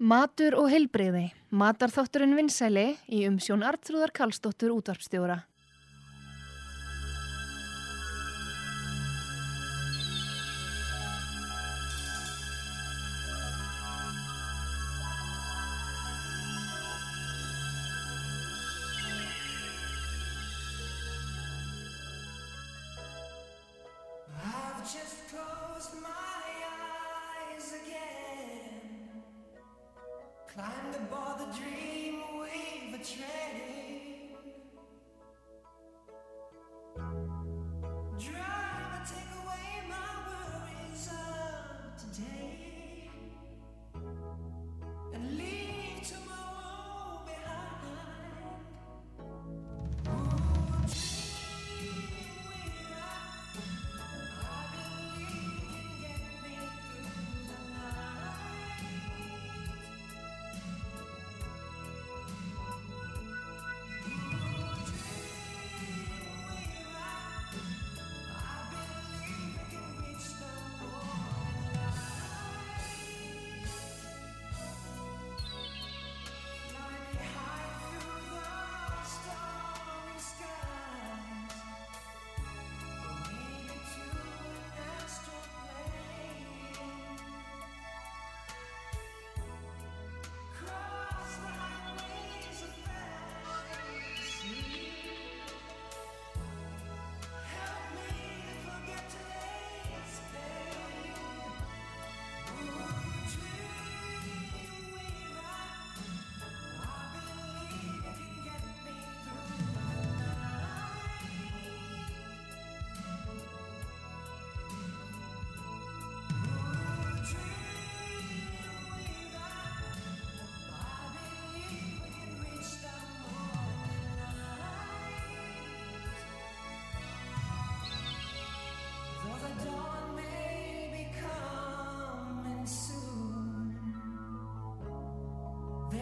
Matur og heilbreyði. Matarþátturinn vinsæli í umsjón Artrúðar Kallstóttur útvarpstjóra.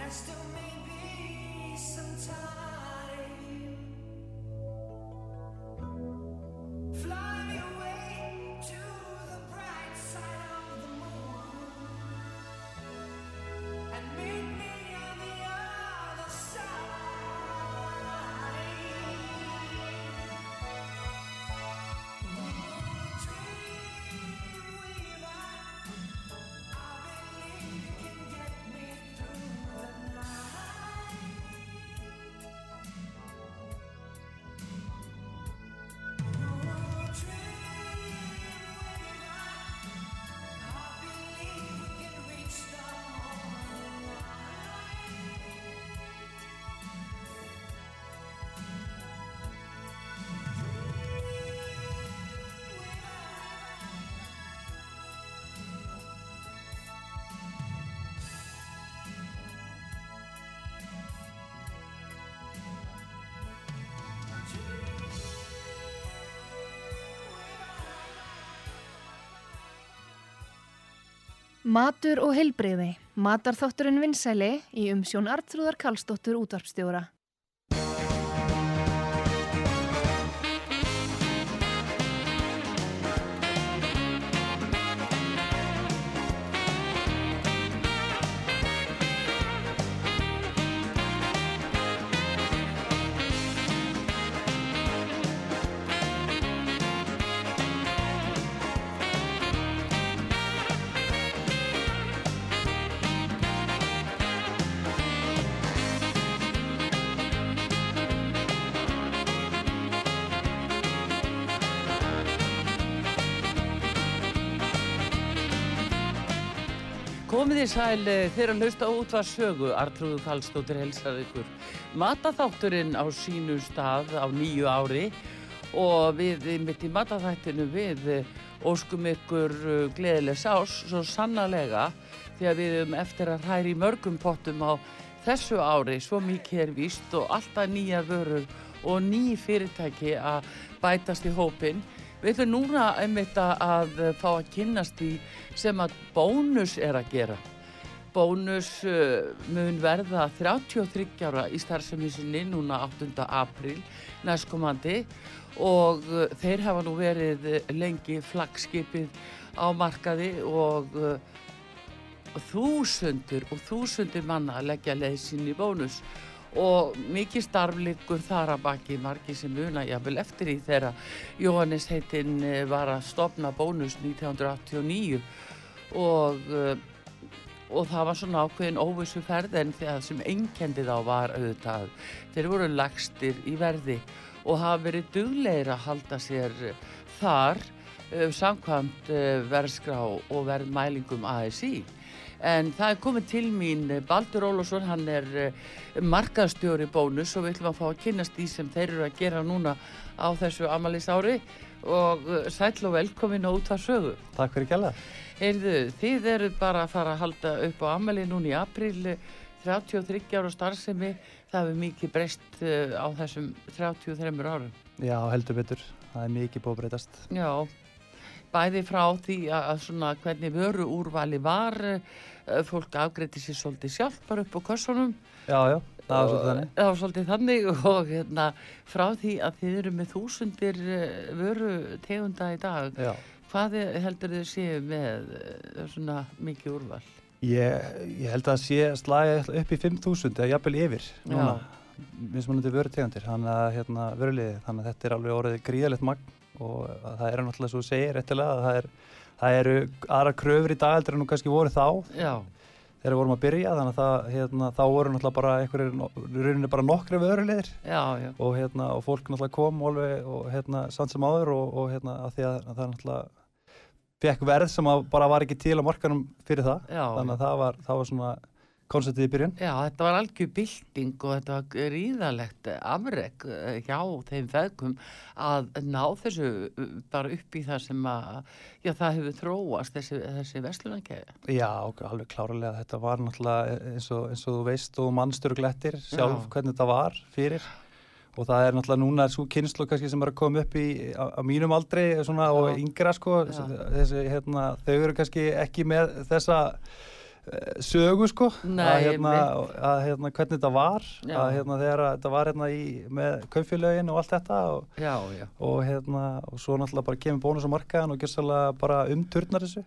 past. Matur og heilbreyði. Matarþátturinn vinsæli í umsjón Artrúðar Kallstóttur útvarpstjóra. Komið í sæl eh, þeirra hlusta út var sögu, Artrúðu Kallstóttir helsar ykkur. Mataþátturinn á sínu stað á nýju ári og við mitt í mataþættinu við eh, óskum ykkur eh, gleðilegs ás svo sannarlega því að við erum eftir að hræri mörgum pottum á þessu ári, svo mikið er víst og alltaf nýja vörur og ný fyrirtæki að bætast í hópin. Við ætlum núna einmitt að- fá að kynnast því sem að bónus er að gera. Bónus uh, mun verða 33 ára í starfsemi sinni núna 8. apríl næstkomandi og uh, þeir hafa nú verið lengi flagskipið á markaði og uh, þúsundur og þúsundur manna að leggja leið sinni í bónus og mikið starfleikur þar að baki margir sem muna jafnvel eftir í þegar Jóhannes heitinn eh, var að stopna bónus 1989 og uh, og það var svona ákveðin óvissu ferð en það sem einkendi þá var auðvitað þeir voru lagstir í verði og hafa verið duglegir að halda sér eh, þar samkvæmt verðskrá og verðmælingum ASI en það er komið til mín eh, Baldur Ólafsson, hann er uh, markaðstjóri bónus og við ætlum að fá að kynast því sem þeir eru að gera núna á þessu amalís ári og uh, sæll og velkomin á út að sögu Takk fyrir kjalla. Heyrðu, þið eru bara að fara að halda upp á ammali núna í april eh, 33 ára starfsemi, það hefur mikið breyst eh, á þessum 33 árum. Já, heldur betur. Það er mikið búið að breytast. Já, bæði frá því að, svona hvernig vöru úrvali var, eh, fólk afgreiti sér svolítið sjálf bara upp á kössunum. Já, já, það var svolítið þannig. Það var svolítið þannig og hérna frá því að þið eru með þúsundir eh, vöru tegunda í dag. Já. Hvað heldur þið séu með eh, svona mikið úrval? Ég, ég held að sé slagja upp í 5.000 eða jafnvel yfir núna. Mismunandi vörutegundir, þannig að hérna, vöruliði, þannig að þetta er alveg orðið gríðalegt magn og að það er náttúrulega svo þú segir réttilega að það, er, það eru aðra kröfur í dag heldur en nú kannski voru þá. Já, þegar við vorum að byrja þannig að það, hérna, þá voru náttúrulega bara einhverjir, í rauninni bara já, já, og, hérna, og fólk náttúrulega kom alveg og hérna, samt sem áður og, og hérna, að því að, að það náttúrulega fekk verð sem að bara var ekki til á markanum fyrir það. Já, þannig að það var, það var svona konceptið í byrjun? Já, þetta var algjör bylting og þetta var gríðalegt afreg eh, hjá þeim feðgum að ná þessu eh, bara upp í það sem að, já, það hefur þróast þessi, þessi vestlunarkæði. Já, alveg klárlega. Þetta var náttúrulega eins og, eins og þú veist og mannstur glettir sjálf Já. hvernig þetta var fyrir. Og það er náttúrulega núna svo kynslu kannski sem er að koma upp í á, á mínum aldri svona, og yngra sko. Þessi, hérna, þau eru kannski ekki með þessa eh, sögu sko Nei, að, hérna, að hérna, hvernig þetta var Já. að hérna, þegar að þetta var hérna í, með kaupfélögin og allt þetta og, Já, já, og, hérna, og svo náttúrulega bara kemur bónus á markaðan og gjössalega bara umturnar þessu.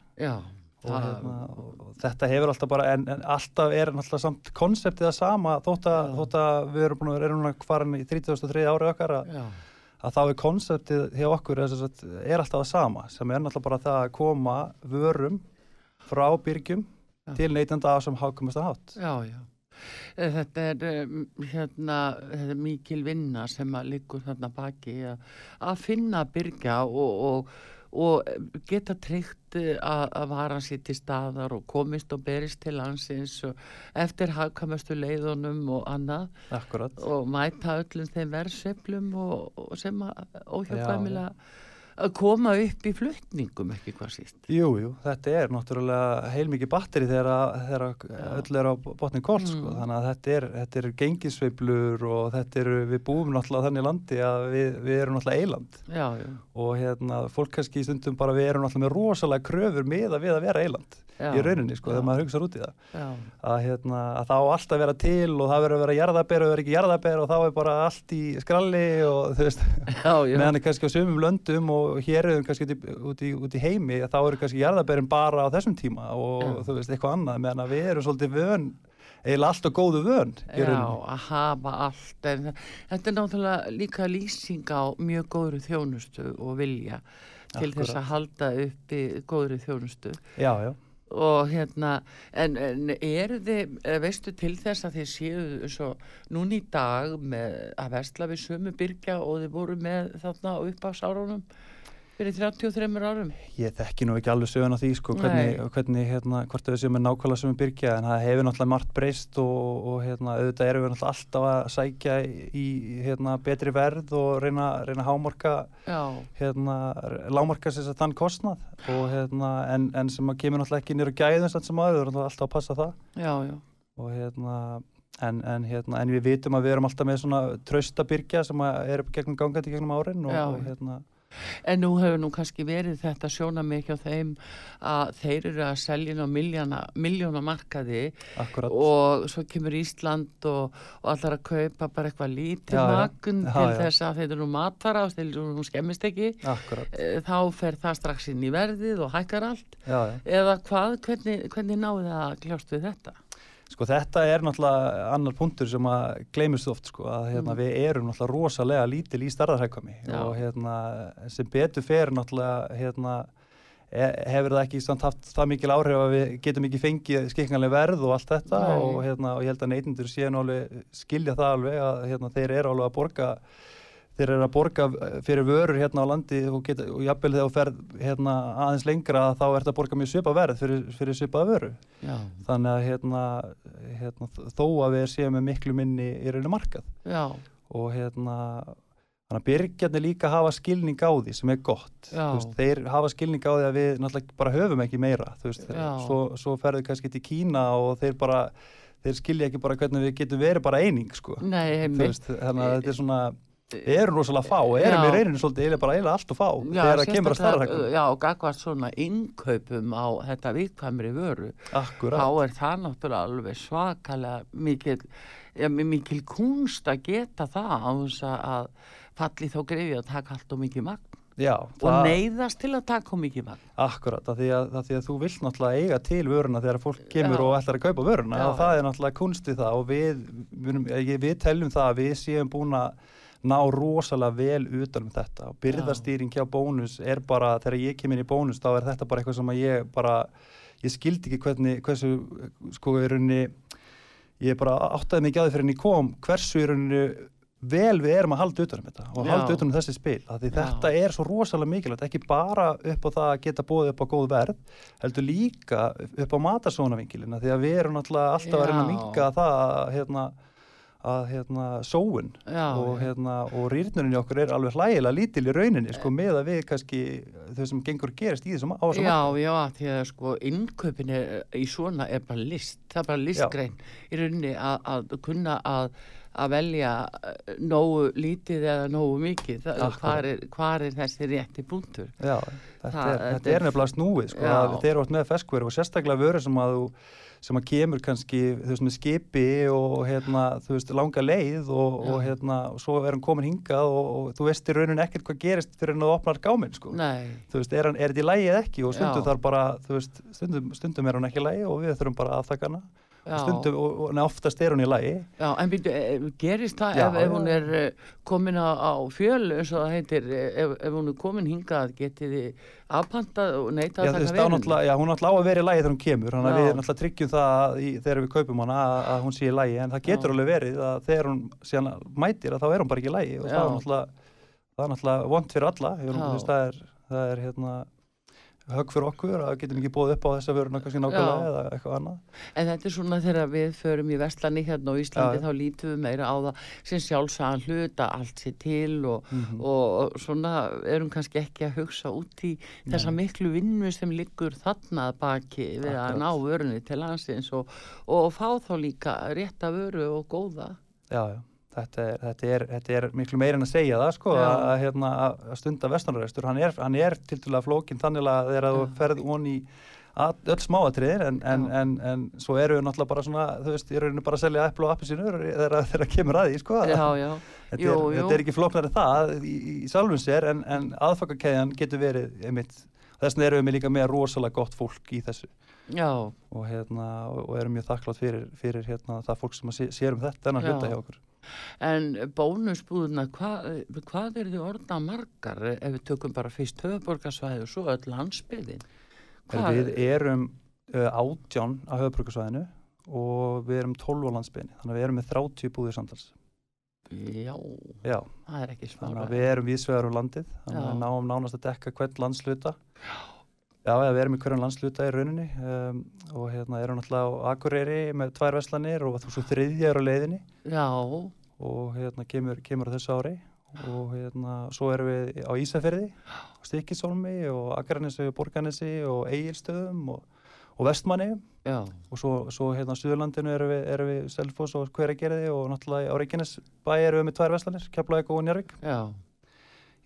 Og, hérna, og, þetta hefur alltaf bara en, en alltaf er náttúrulega samt konseptið að sama þótt að, þótt að við erum búin að núna farin í 33 ári okkar að, að þá er konseptið hjá okkur er, er alltaf að sama sem er náttúrulega bara það að koma vörum frá byrgjum Já. til neytenda á sem hákumastan hátt já, já. Eh, Þetta er um, hérna, þetta er mikil vinna sem að liggur þarna baki að, að finna byrgja og, og, og geta tryggt eh, að, að vara sér til staðar og komist og berist til landsins og eftir hagkamastu leiðunum og annað Akkurat og mæta öllum þeim verðsveiflum og, og sem að óhjákvæmilega að koma upp í flutningum ekki hvað síst. Jú, jú, þetta er náttúrulega heilmikið batteri þegar, öll er á botni kort sko. Mm. þannig að þetta er, þetta er gengisveiflur og þetta eru, við búum náttúrulega þannig landi að við, við erum náttúrulega eiland Já, já, og hérna, fólk kannski í stundum bara við erum náttúrulega með rosalega kröfur með að við að vera eiland já. í rauninni sko, þegar maður hugsaður út í það að, hérna, að það á allt að vera til og það verður að vera jarðaber og verður ekki jarðaber og þá er bara allt í skralli og þú veist meðan er kannski á sömum löndum og hér erum kannski út í, út í, út í heimi þá eru kannski jarðaberin bara á þessum tíma og Já. þú veist eitthvað annað meðan við erum svolítið vön eiginlega allt og góðu vön í Já, rauninni. að hafa allt en þetta er náttúrulega líka lýsing á mjög góðri þjónustu og vilja til þess Akkúrat. að halda uppi góðri þjónustu Já, já. Og hérna en, en eru þið, veistu til þess að þið séu svo núna í dag með að versla við sömu byrgja og þið voru með þarna á uppásárunum fyrir 33 árum. Ég þekki nú ekki alveg sögun á því sko, hvernig, hvernig hérna, hvort við séum með nákvæmlega sömum byrkja en það hefur náttúrulega margt breyst og, og hérna, auðvitað erum við náttúrulega alltaf að sækja í hérna, betri verð og reyna, reyna hámarka hérna, lámarka sér þann kostnað og, hérna, en, en sem að kemur náttúrulega ekki nýra gæðum sem aður, við erum alltaf að passa það. Já, já, og hérna en, en, hérna, en við vitum að við erum alltaf með svona trausta byrkja sem eru gegnum gangandi gegnum árin og, og hérna En nú hefur nú kannski verið þetta sjóna mikið á þeim að þeir eru að selja inn á miljóna markaði akkurat. og svo kemur Ísland og, og allar að kaupa bara eitthvað lítið Já, til já. þess að þeir eru nú matfara og þeir eru nú skemmist ekki. Akkurat, Eh, Þá fer það strax inn í verðið og hækkar allt. já, já. Eða hvað, hvernig, hvernig náðu það að kljást við þetta? Sko þetta er náttúrulega annar punktur sem að gleymist oft sko að hérna, við erum náttúrulega rosalega lítil í starðarhækvami Mm. Og hérna sem betur fer náttúrulega hérna e- hefur það ekki samt haft það mikil áhrif að við getum ekki fengið skikkanlega verð og allt þetta og, hérna, og ég held að neytindur séu alveg skilja það alveg að hérna, þeir eru alveg að borga þeir eru að borga fyrir vörur hérna á landi og, geta, og jafnvel þegar þú ferð hérna, aðeins lengra þá ert að borga mjög svipa verð fyrir, fyrir svipaða vöru. Já, þannig að hérna, hérna, þó að við séum með miklu minni í rauninu markað. Já, og hérna þannig að byrgjarnir líka hafa skilning á því sem er gott. Veist, þeir hafa skilning á því að við náttúrulega bara höfum ekki meira veist, Já. svo, svo ferðu kannski til Kína og þeir bara þeir skilja ekki bara hvernig við getum verið bara eining sko. nei, veist, þannig að þetta er svona erum rosalega fá og erum í reyninu svolítið eiginlega bara eiginlega allt og fá þegar það kemur að starra Já, og gagvart svona innkaupum á þetta viðkvæmri vöru. Akkurat, þá er það náttúrulega alveg svakalega mikil, ja, mikil kunst að geta það á þess að falli þá greiði að taka allt og mikið magn já, og neyðast til að taka mikið magn. Akkurat, af því að, af því að þú vilt náttúrulega eiga til vöruna þegar fólk kemur Já. og ætlar að kaupa vöruna Já. og það er náttúrulega kunstið það og við, við, við, við teljum það að við séum búin að ná rosalega vel utan um þetta og byrðastýring hjá bónus er bara, þegar ég kem inn í bónus þá er þetta bara eitthvað sem að ég bara ég skildi ekki hvernig, hversu sko í rauninni ég bara áttaði mikið á því fyrir en ég kom hversu í rauninni vel við erum að halda utan um þetta og halda utan um þessi spil af því Já. þetta er svo rosalega mikilvægt ekki bara upp á það að geta bóðið upp á góð verð heldur líka upp á matarsónavingilina því að við erum alltaf að reyna að Já. minka það að hérna, að hérna sóun Já, og, já. hérna, og rýrnunin í okkur er alveg hlægilega lítil í rauninni sko með að við kannski þau sem gengur að gerast í þessum á þessum Já, já, því að sko innkaupin er, í svona er bara list, það er bara listgrein í rauninni að, að kunna að, að velja eh, nógu lítið eða nógu mikið, Akkurat. hvar, er, hvar er þessi rétti punktur? Já, þetta, Það- er, þetta er- nefnilega snúið sko, Já. þeir eru átt með feskveru og sérstaklega vöru sem að þú sem að kemur kannski veist með skipi og hérna þú veist langa leið og, og hérna og svo er hann komin hingað og, og þú veist í rauninni ekkert hvað gerist fyrir hann að opnar gáminn sko. Nei, þú veist er, hann, er þetta í lægi eða ekki? Og stundum Já. þar bara þú veist stundum, stundum er hann ekki í lægi og við þurfum bara að aðtaka hana stundum og, og oftast er hann í lægi Já, en býtu, gerist það Já, ef, ef hún er eh, komin á, á fjöl, eins og það heitir, ef, ef hún er komin hingað, getið þið afpantað og neitað Já, að taka náttúrulega, já, hún náttúrulega á að vera í lægi þegar hún kemur þannig að við náttúrulega tryggjum það í, þegar við kaupum hana að, að hún sé í lægi en það getur alveg verið að þegar hún síðan mætir að þá er hún bara ekki í lægi og það er er náttúrulega vond fyrir alla það, er, það er hérna högg fyrir okkur að getum ekki búið upp á þessa vöruna kannski nákvæmlega eða eitthvað annað En þetta er svona þegar við förum í vestlani hérna á Íslandi, Já. þá lítum við meira á það sem sjálfsagan hluta, allt sér til og, Mhm. og svona erum kannski ekki að hugsa út í þessa miklu vinnu sem liggur þarna að baki við að Akkurat. ná vörunni til landsins og, og fá þá líka rétta vöru og góða. Já, já, þetta er, þetta er, þetta er miklu meira en að segja það sko, að, að, hérna, að stunda vestanræstur, hann er, hann er til dæla flókin þannig að þegar þú ferð von í að, öll smáatriðir en, en, en, en svo eru við náttúrulega bara svona, þú veist, ég rauninu bara að selja eplu og appisínur þegar þegar það kemur að því, sko. Já, já. Þetta, Jú, er, jú. þetta er ekki flóknari það í, í, sjálfum sér en, en aðfakakæðan getur verið einmitt, þess vegna erum við líka með rosalega gott fólk í þessu Já, og, hérna, og, erum mjög þakklátt fyrir, fyrir hérna, það fólk sem sér um þetta en að hluta Já. hjá okkur. En bónusbúðuna, hvað, hvað er þið orðna margar ef við tökum bara fyrst höfuborgarsvæði og svo öll landsbyðin? Við erum uh, átján á höfbrukarsvæðinu og við erum 12 á landsbyrni þannig að við erum með 30 búðir samtals. Já, Já, það er ekki þannig smára. að við erum vísvegar um landið þannig að við náum nánast að dekka hvern landsluta. Já, já, við erum í hverjum landsluta í rauninni um, og hérna erum náttúrulega á Akureyri með tvær veslanir og þú svo þriðja er á leiðinni. Já, og hérna kemur, kemur þessu ári og hérna svo erum við á Ísafirði Stikisólmi og Akranesi og Borganesi og Egilstöðum og, og Vestmanni. Já, og svo, svo hérna á Suðurlandinu erum við, erum við Selfoss og Hveragerði og náttúrulega á Reykjanes bæ erum við með tvær veslanir, Keflavík og Njárvík já,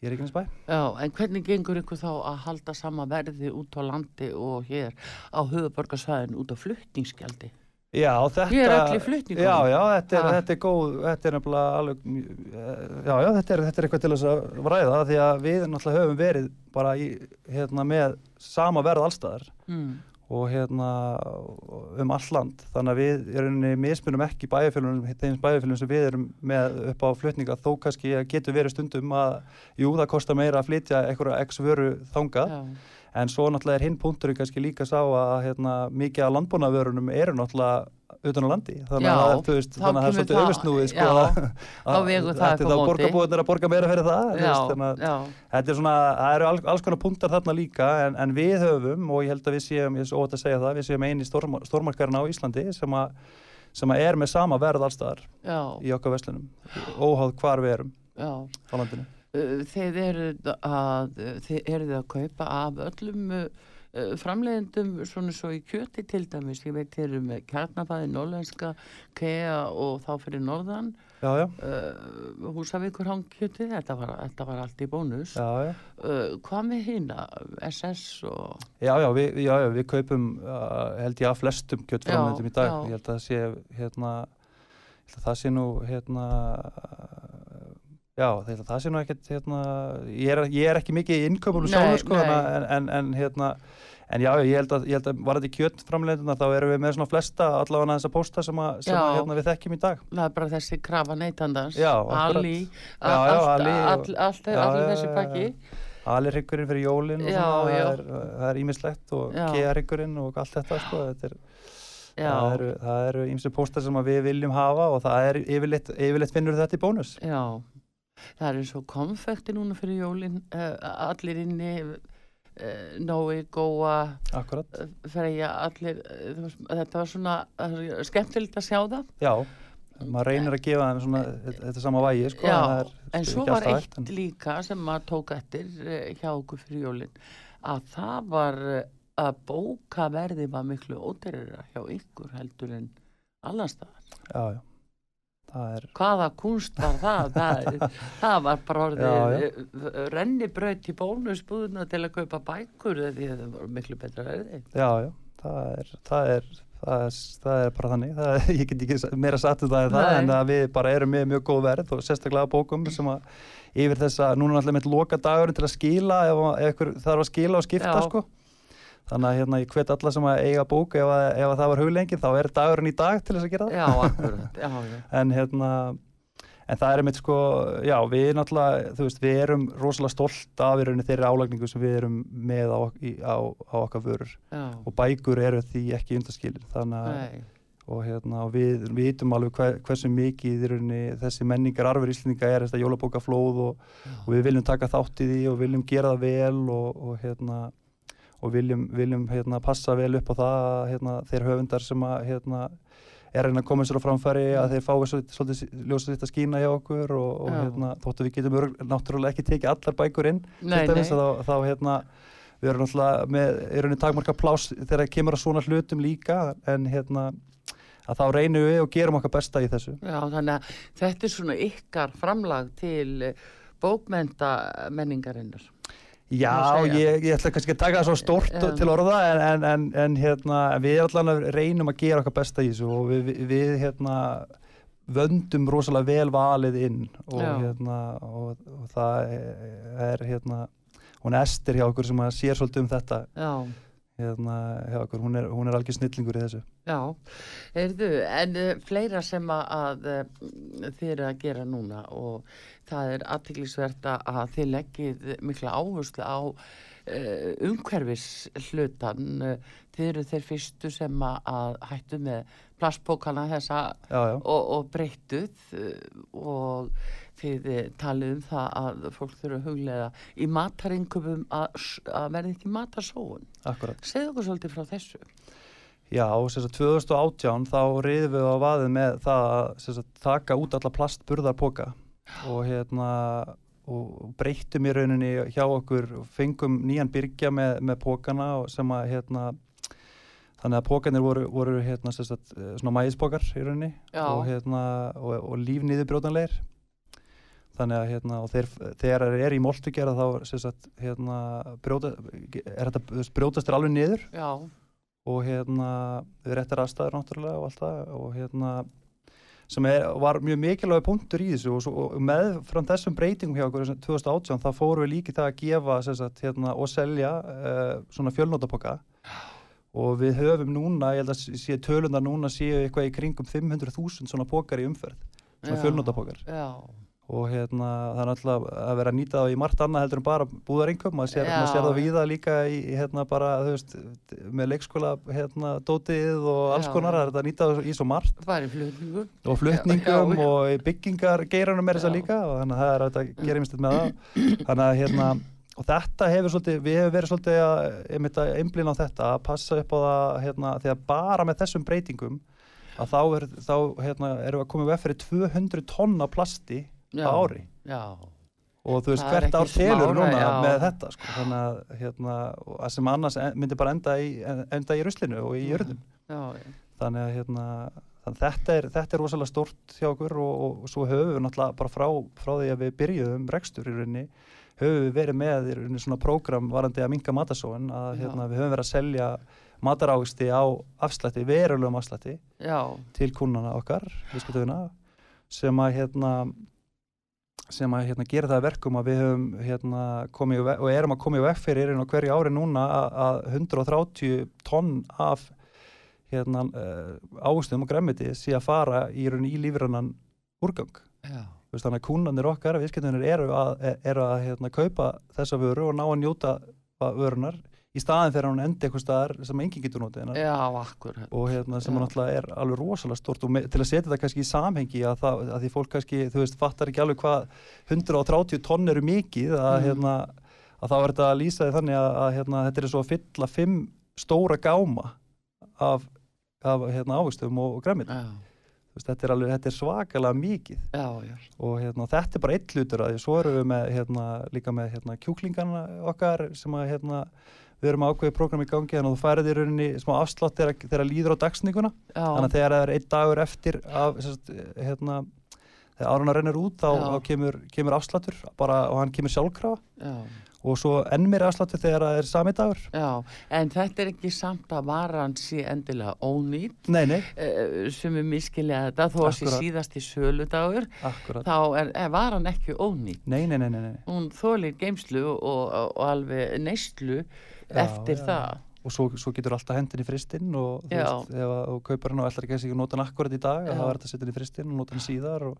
í Reykjanesbæ. Já, en hvernig gengur ykkur þá að halda sama verði út á landi og hér á höfuborgarsvæðin út á flutningsgjaldi? Já, þetta... Ég er öll í flutningunum. Já, já, þetta er, Ha. þetta er góð, þetta er nefnilega alveg, eh, já, já, þetta er, þetta er eitthvað til þess að ræða því að við náttúrulega höfum verið bara í, hérna, með sama verð allstaðar Mm. Og hérna um all land. Þannig að við rauninni mismunum ekki bæjarfélunum, þeim bæjarfélunum sem við erum með upp á flutninga þó kannski getur verið stundum að jú það kostar meira að flytja einhverja x vöru þangað en svo náttúrulega er hinn punkturinn kannski líka sá að hérna, mikið af landbúnaðvörunum eru náttúrulega utan á landi. Þannig að, Já, þú veist, þannig að það er svolítið öfusnúið sko, að- að upp á þá er að borga meira fyrir það já, veist, þannig að Þetta er svona, það eru alls, konar punktar þarna líka en, en við höfum og ég held að við séum, ég er svo óvægt að segja það, við séum eini stórma, stórmarkarinn á Íslandi sem að, sem að er með sama verð allstaðar í okkar verslunum, óháð hvar við erum á landinu. Uh, Þið eruð að, eruð að kaupa af öllum uh, framleiðendum svona svo í kjöti til dæmis. Ég veit þið eru með kjarnafæði, norlenska, kea og þá fyrir norðan. Já, já, Uh, Húsavíkur hangkjöti, þetta var, þetta var allt í bónus. já. Uh, hvað með hýna, SS og... Já, já, við, við kaupum uh, held ég að flestum kjöttframleitum í dag. Ég held að það sé, hérna, það sé nú, hérna, já, það sé nú ekkert, hérna, ég er, ég er ekki mikið í innköpunum sjálfur, sko, en, en, en, hérna, en já, ég held að, ég held að varandi kjöttframleituna, þá erum við með svona flesta allavega þessa pósta sem, að, sem Já. að, hérna, við þekkjum í dag. Það er bara þessi krafa neytandans, Já. Ali, Já, já, Já, allir já, þessi já, pakki. Alirhyggurinn fyrir jólinn og Já, svona, já. það er, það er ímislegt og Já. kearyggurinn og allt þetta, sko, þetta er, Já, það eru, ímsu póstar sem við viljum hafa og það er yfirleitt, yfirleitt finnur þetta í bónus já. Það er eins og konfekti núna fyrir jólin, uh, allir inni, uh, Nói, Góa, uh, Freyja, allir, veist, þetta var svona skemmtilegt að sjá það. já maður reynir að gefa þeim svona þetta, sama vægi sko, Já, er en svo var eitt hægt, en- líka sem maður tók eftir hjá okkur fyrir jólin, að það var að bókaverði var miklu ódýrara hjá ykkur heldur en allanstaðar. já, já, er hvaða kunst var það? Það, það var bara Já, orðið rennibraut í bónusbúðuna til að kaupa bækur því að það var miklu betra verði. Já, já, það er það er, það er, það er bara þannig. Það er, ég get ekki meira satt um það en það en að við bara erum með mjög góð verð og sérstaklega bókum sem að yfir þessa, núna er alltaf með loka dagurinn til að skila ef, ef ykkur þarf að skila og skipta Já. sko þannig að hérna ég hvet alla sem að eiga bók ef, að, ef að það var huglengið þá er dagurinn í dag til þess að gera það. Já, akkurat, já, já, en hérna en það er einmitt sko, já við náttúrulega, þú veist, við erum rosalega stolt af í rauninni þeirri álagningu sem við erum með á, í, á, á okkar vörur. Já. og bækur eru því ekki undaskilir þannig að, og hérna, við vitum alveg hver, hversu mikið í rauninni þessi menningar arfur íslendinga er þetta jólabókaflóð og, og við viljum taka þátt í því og viljum gera það vel og, og hérna og viljum, viljum hérna, passa vel upp á það að, hérna, þeir höfundar sem að hérna, er að koma sér á framfæri að þeir fái svolítið, ljósa sitt að skína hjá okkur og, og hérna, þóttu við getum náttúrulega ekki tekið allar bækur inn nei, nei. þá, þá hérna við erum náttúrulega með, rauninni takmarka plás þegar það kemur að svona hlutum líka en hérna að þá reynum við og gerum okkar besta í þessu. Já, þannig að þetta er svona ykkar framlag til bókmenta menningarinnar Já, ég, ég ætla kannski að taka það svo stórt Já. til orða en, en, en, en hérna, við allan að reynum að gera okkar besta í þessu og við, við, hérna, vöndum rosalega vel valið inn og, hérna, og, og það er hérna, hún Ester hjá okkur sem sér svolítið um þetta. Já, hérna, hjá okkur, hún er, hún er algjör snillingur í þessu. Já, heyrðu, en uh, fleira sem að, uh, þið eru að gera núna og það er aðtiklisvert að þið leggið mikla áherslu á uh, umhverfis hlutan þið eru þeir fyrstu sem að, hættu með plastbókana þessa Já, já, og, og breyttuð og þið eh, talið um það að fólk þurfa að huglega í mataringumum að, að verði ekki matarsóun. akkurat Segðu okkur svolítið frá þessu. Já, sem sagt 2018 þá reyðum við á vaðið með það að taka út alla plastburðarpoka og hérna og breyttum í rauninni hjá okkur og fengum nýjan byrgja með, með pókana sem að hérna þannig að pókanir voru, voru hérna sagt, eh, svona mæðispokar í rauninni Já. og hérna og, og lífniðurbrjótanleir þannig að hérna, þeir, þegar þeir eru í moltugjara þá sagt, hérna, brjóta, er þetta, brjótast alveg niður? Já, og hérna við réttar aðstæður náttúrulega og allt það. Og hérna sem er, var mjög mikilvæg punktur í þessu. Og, svo, og með frá þessum breytingum hjá okkur sem 2018 þá fórum við líki það að gefa sagt, hérna, og selja uh, svona fjölnótapoka og við höfum núna, ég held að sé tölundar núna séu eitthvað í kringum 500.000 svona pokar í umferð, svona fjölnótapokar já, og hérna það er alltaf að vera að nýta það í margt annað heldur en bara búðaringum maður sér, maður sér það víða líka í hérna bara þú veist með leikskóla hérna dótið og alls Já. konar það er að nýta það í svo margt flutningum. og flutningum Já, já. og byggingar geiranum er þess að líka og þannig að það er að gerir minnst með það þannig að hérna og þetta hefur svolítið, við hefur verið svolítið að, einmitt að einblina á þetta, að passa upp á það hérna, þegar bara með þessum breytingum að þá, er, þá hérna, erum við að koma við fyrir 200 tonna plasti Já. ári Já, og þú veist Það er hvert ár telur núna já. með þetta sko. þannig að hérna, að sem annars en- myndi bara enda í, enda í ruslinu og í já. þannig að hérna, þannig, þetta, er, þetta er rosalega stórt hjá okkur og, og, og svo höfum við náttúrulega bara frá, frá því að við byrjuðum rekstur í rauninni höfum við verið með í rauninni svona prógram varandi að minga matasóin að hérna, við höfum verið að selja matarágsti á afslætti, verulegum afslætti til kúnana okkar, sem að hérna sem að hérna, gera það að verkum að við höfum hérna, komið og erum að koma í veg fyrir á hverju ári núna að, að 130 tonn af hérna, uh, ávöxtum og græmiti sé að fara í, í lífrannan úrgang. veist, þannig að kúnanir okkar, viðskiptunir eru að, eru að hérna, kaupa þessa vöru og ná að njóta vörunar í staðin að hún endi eitthvað staðar sem enginn getur notið hennar já, akkurat. og hérna sem Já. náttúrulega er alveg rosalega stort og me, til að setja þetta kannski í samhengi að, það, að því fólk kannski, þú veist, fattar ekki alveg hvað 130 tonn eru mikið að, Mm. hérna, að þá er þetta að lýsa því þannig að, að hérna, þetta er svo að fylla fimm stóra gáma af, af hérna, ávistum og, og græmit Já, þetta, er alveg, þetta er svakalega mikið já, já, og hérna, þetta er bara eitt hlutur að því svo erum við með, hérna, líka með hérna, kjúklingana okkar sem að hérna, við erum ákveðið prógram í gangi þannig að þú færið í rauninni smá afslátt þegar, þegar líður á dagsninguna þannig að þegar það er einn dagur eftir af, sérst, hérna, þegar áruna rennur út þá, þá kemur, kemur afsláttur bara, og hann kemur sjálfkrafa. Já, og svo enn meiri afsláttur þegar það er sami dagur. Já, en þetta er ekki samt að varan sé endilega ónýtt nei, nei, eh, sem er miskilja þetta þó að sé síðast í söludagur akkurat. þá er, er varan ekki ónýtt nei, nei, nei, nei, hún þólir geimslu og, og, og alveg neyslu Já, eftir já. það. Og svo, svo getur alltaf hendin í fristinn og þú veist, ef að- þú kaupar hann og ætlar ekki að nota hann akkurat í dag þá er þetta að setja hann í fristinn og nota hann síðar og,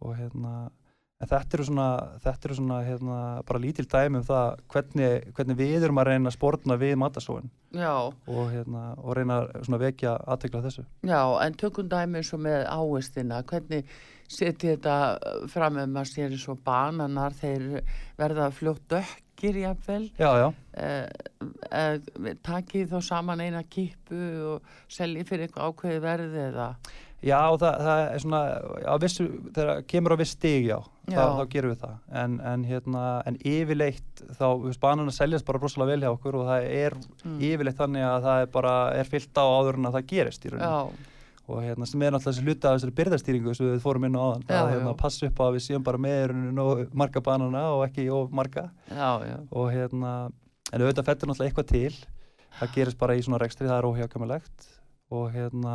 og hérna en þetta eru svona, þetta eru svona hérna, bara lítil dæmi um það hvernig, hvernig við erum að reyna að spórna við matasóin já, og, hérna, og reyna að svona vekja aðtekla þessu. Já, en tökum dæmi eins og með ávistina hvernig setja þetta fram ef maður sér eins og bananar þeir verða fljótt dökkir jafnvel. Já, já, eh, eh, takið þá saman eina kippu og seljið fyrir eitthvað ákveði verði eða? Já það, það er svona vissu, þegar kemur á viss stig já, Já. Þá, þá gerum við það. En, en, hérna, en yfirleitt þá, þú veist, banana seljast bara rosalega vel hjá okkur og það er Mm. yfirleitt þannig að það er bara er fyllt á áður en að það gerist í rauninni. Já, og hérna sem er náttúrulega þessi hluta af þessari byrðastýringu sem við fórum inn á áðan. Já, að hérna, passa upp á að við séum bara með í rauninni nógu marga banana og ekki of marga. Já, já, og hérna en auðvitað fettur náttúrulega eitthvað til. Það gerist bara í svona rekstri, það er óhjákamilegt og hérna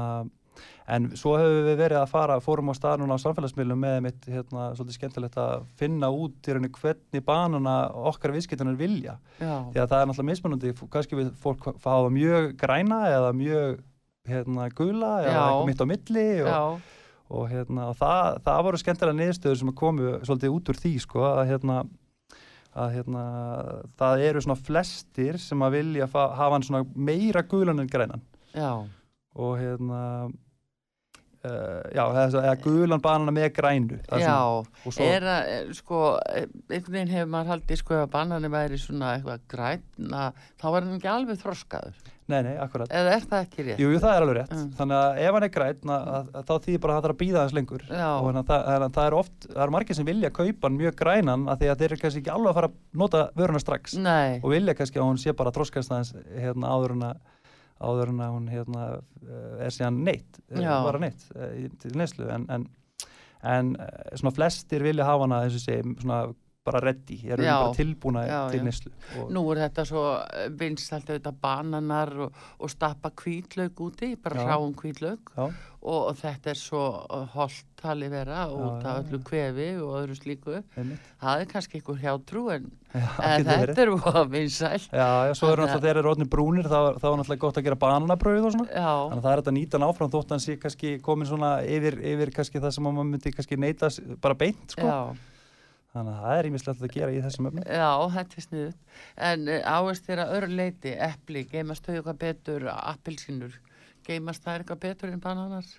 en svo hefur við verið að fara fórum á stað núna á samfélagsmiðlum með mitt hérna, svolítið skemmtilegt að finna út í rauninni hvernig banana okkar viðskiptunar vilja. Já, því að það er náttúrulega mismunandi kannski við fólk fáða mjög græna eða mjög hérna gula eða mitt á milli og, og, hérna, og það, það voru skemmtilega niðurstöður sem komu svolítið út úr því sko, að, hérna, að hérna, það eru svona flestir sem að vilja fa- hafa hann svona meira gulan en grænan. Já, og hérna já, eða, gulan banana með grænu er já. svona, Er að, eh, sko, eh, einhvern veginn hefur maður haldið, sko, ef banani væri svona eitthvað græna, þá var hann ekki alveg þroskaður. nei, nei, akkurat Eða er það ekki rétt? Jú, jú, það er alveg rétt. Mm. Þannig að ef hann er græn, að, að, að, þá þýðir bara að það þarf að býða hans lengur. Já. Og þannig að það, að það er oft, það er margir sem vilja kaupa hann mjög grænan að því að þeir eru kannski ekki alveg að fara að nota vöruna strax. Nei, Og vilja kannski að hún sé bara þroskast aðeins hérna, áður en að áður en að hún hérna, eh, er síðan neitt, eh, bara neitt eh, til neyslu. En, en, en svona flestir vilja hafa hana ég segi svona bara ready, eru Já. bara tilbúna Já, til neslu Nú er þetta svo vinsalt auðvitað bananar og, og stappa hvítlaug úti, bara hvítlaug já, og, og þetta er svo holdt tali vera út af öllu kvefi og öðru slíku. einmitt. Það er kannski einhver hjátrú en, já, en þetta er voða vinsælt. já, já, svo eru að- náttúrulega þeir eru rótni brúnir þá, þá er náttúrulega gott að gera bananabröð og svona. Þannig að það er þetta að nýta hann áfram þótt hann sé kannski komin svona yfir, yfir kannski það sem að maður myndi kannski neyta s- bara beint sko. Þannig að það er ímislegt að gera í þessum öfnum já, þetta er sniðut. En uh, áist þér að öðru leiti, epli, geimast þau eitthvað betur, appilsínur, geimast það eitthvað betur en bananar?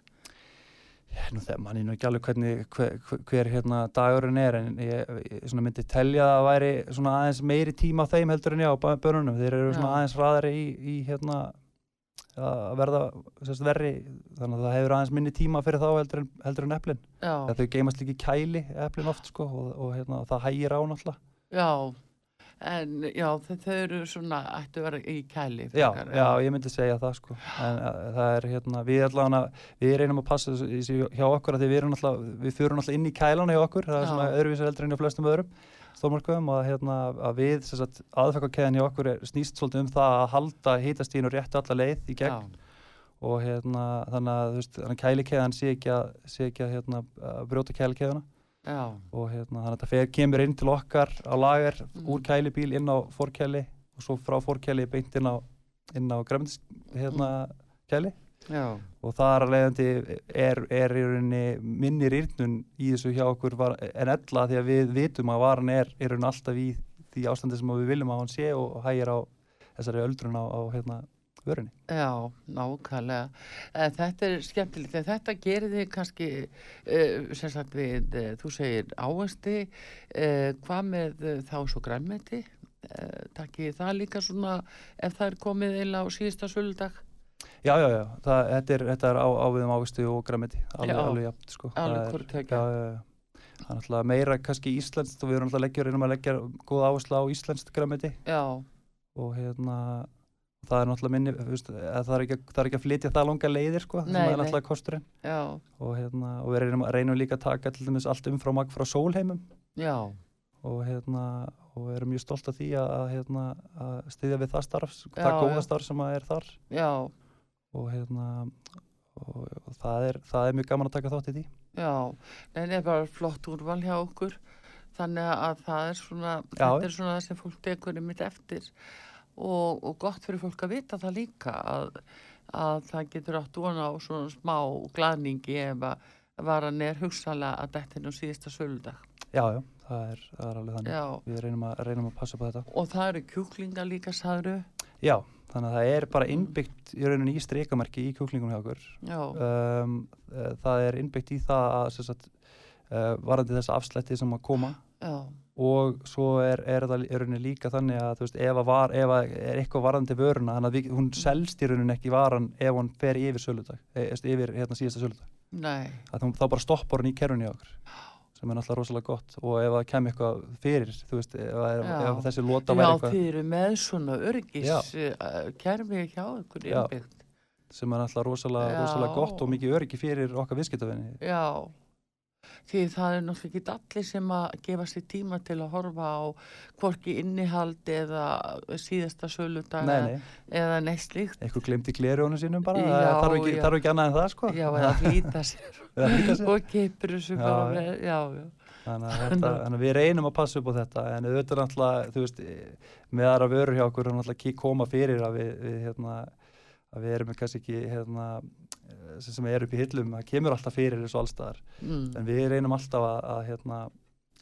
Nú þegar manni nú ekki alveg hvernig hver, hver, hérna dagurinn er en ég, ég myndi telja að það væri svona aðeins meiri tíma þeim heldur en já á börnunum, þeir eru aðeins hraðari í, í hérna að verða sérst, verri þannig að það hefur aðeins minni tíma fyrir þá heldur en, heldur en eplin. Þau geimast líka í kæli eplin oft sko og, og hérna, það hægir á náttúrulega. Já, en já, þau, eru svona, ættu að vera í kæli. já, já, ég myndi segja það sko. En uh, það er hérna, við allavega við reynum að passa þessu- hjá okkur að við alltaf, við fyrir alltaf inn í kælana hjá okkur, það er Já. svona öðruvísi heldur en hjá flestum öðrum stórmarkaðum og að, hérna, að við aðfækkakeðan hjá okkur er, snýst svolítið um það að halda hitastíðinu réttu alla leið í gegn. Já, og hérna, þannig að veist, kælikeðan sé ekki að, sé ekki að, hérna, að brjóta kælikeðana já, og hérna, þannig að fer, kemur inn til okkar á lager Mm. úr kælibíl inn á fórkæli og svo frá fórkæli beint inn á, á gremmis hérna, kæli já, og þar að leiðandi er, er í rauninni minni rýrnun í þessu hjá okkur var, en ella því að við vitum að varan er í rauninni alltaf í því ástandi sem við viljum að hann sé og hægir á þessari öldrun á, á hérna, vörunni. já, nákvæmlega. Eh, Þetta er skemmtilegt, þetta gerir þið kannski, uh, sem sagt við, uh, þú segir ávesti, uh, hvað með þá svo grænmeti? Uh, Takkið það líka svona ef það er komið eila á síðasta söludag? Já, já, já, það, þetta er, þetta er á, áviðum ávistu og græmiti, alveg, alveg jafnt, sko. Alveg Það hvort tveggja. Já, já, já. Það er náttúrulega meira kannski íslenskt og við erum alltaf að leggja, reynum að leggja góða áherslu á íslenskt græmiti Já, og hérna, það er náttúrulega minni, veist, það er ekki, að- það er ekki að flytja það langa leiðir, sko, Nei, sem er náttúrulega kosturinn. Já, og hérna, og við reynum, reynum líka að taka til dæmis allt umfrá magn frá sólheimum. Já, og hérna, og erum mjög stolt af því að, að hérna, að styðja við það starf, Já, það góða starf sem er þar. Já, og hérna, og, og það, er, það er mjög gaman að taka þátt í því. já, en er bara flott úrval hjá okkur, þannig að það er svona, Já. þetta er svona það sem fólk tekur einmitt eftir og, og gott fyrir fólk að vita það líka að, að það getur átt vona á svona smá glaðningi ef að varan er hugsalega að dættinu síðasta söludag. Já, já, það er, það er alveg þannig. Já, Við reynum að, reynum að passa á þetta. og það eru kjúklinga líka, sagður Já, þannig að það er bara innbyggt í rauninni í streikamerki í kjúklingunum hjá okkur. Um, uh, það er innbyggt í það að sagt, uh, varandi þessa afslætti sem að koma. Já, og svo er, er það í rauninni líka þannig að veist, ef, að var, ef að er eitthvað varandi vöruna, þannig að við, hún selst í rauninni ekki varan ef hún fer yfir söludag, e, yfir hérna síðasta söludag. þá bara stoppar hún í kerrunni hjá okkur sem er náttúrulega rosalega gott og ef það kemur eitthvað fyrir, þú veist, ef, ef, Já. ef þessi lota já, væri eitthvað þið eru með svona öryggis Já. uh, kerfi hjá Já. innbyggt. sem er náttúrulega rosalega, Já. rosalega gott og mikið öryggi fyrir okkar viðskiptafinni. Já, því það er náttúrulega ekki allir sem að gefa sér tíma til að horfa á hvorki innihald eða síðasta söludag eða neitt slíkt. eitthvað glemdi glerjónu sínum bara, Já, það þarf ekki, þarf ekki annað en það sko. Já, eða flýta sér sér. og keipur þessu bara já. já. Þannig að, þetta, þannig að við reynum að passa upp á þetta en auðvitað náttúrulega, þú veist, með aðra vörur hjá okkur náttúrulega koma fyrir að við, við, hérna, að við erum kannski ekki, hérna, eh, sem sem er upp í hillum, það kemur alltaf fyrir þessu allstaðar, Mm, en við reynum alltaf að, að, hérna,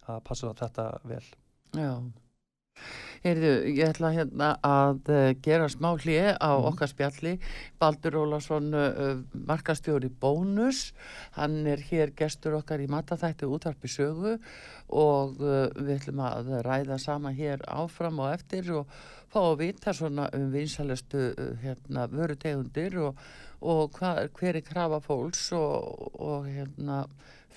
að passa þetta vel. já. Heyrðu, ég ætla hérna að uh, gera smá hlið á Mhm. okkar spjalli. Baldur Ólason, uh, markastjóri Bónus, hann er hér gestur okkar í mataþætti útvarpi sögu og uh, við ætlum að ræða sama hér áfram og eftir og fá að vita svona um vinsalestu hérna, vörutegundir og, og hva, hver er krafa fólks og, og hérna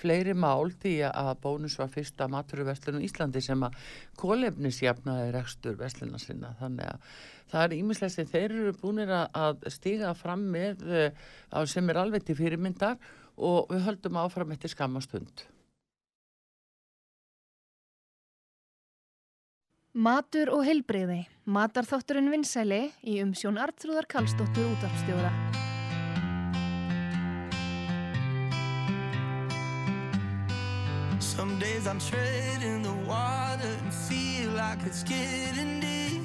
fleiri mál því að bónus var fyrsta maturverslunum Íslandi sem að kólefnisjafnaði rekstur versluna sinna þannig að það er ímislega sem þeir eru búinir að stíga fram með eh, sem er alveg til fyrirmyndar og við höldum áfram eftir skamastund. Matur og heilbreyði. Matarþátturinn vinsæli í umsjón Artrúðar Kallstóttur útarpstjóra. I'm treading the water and feel like it's getting deep.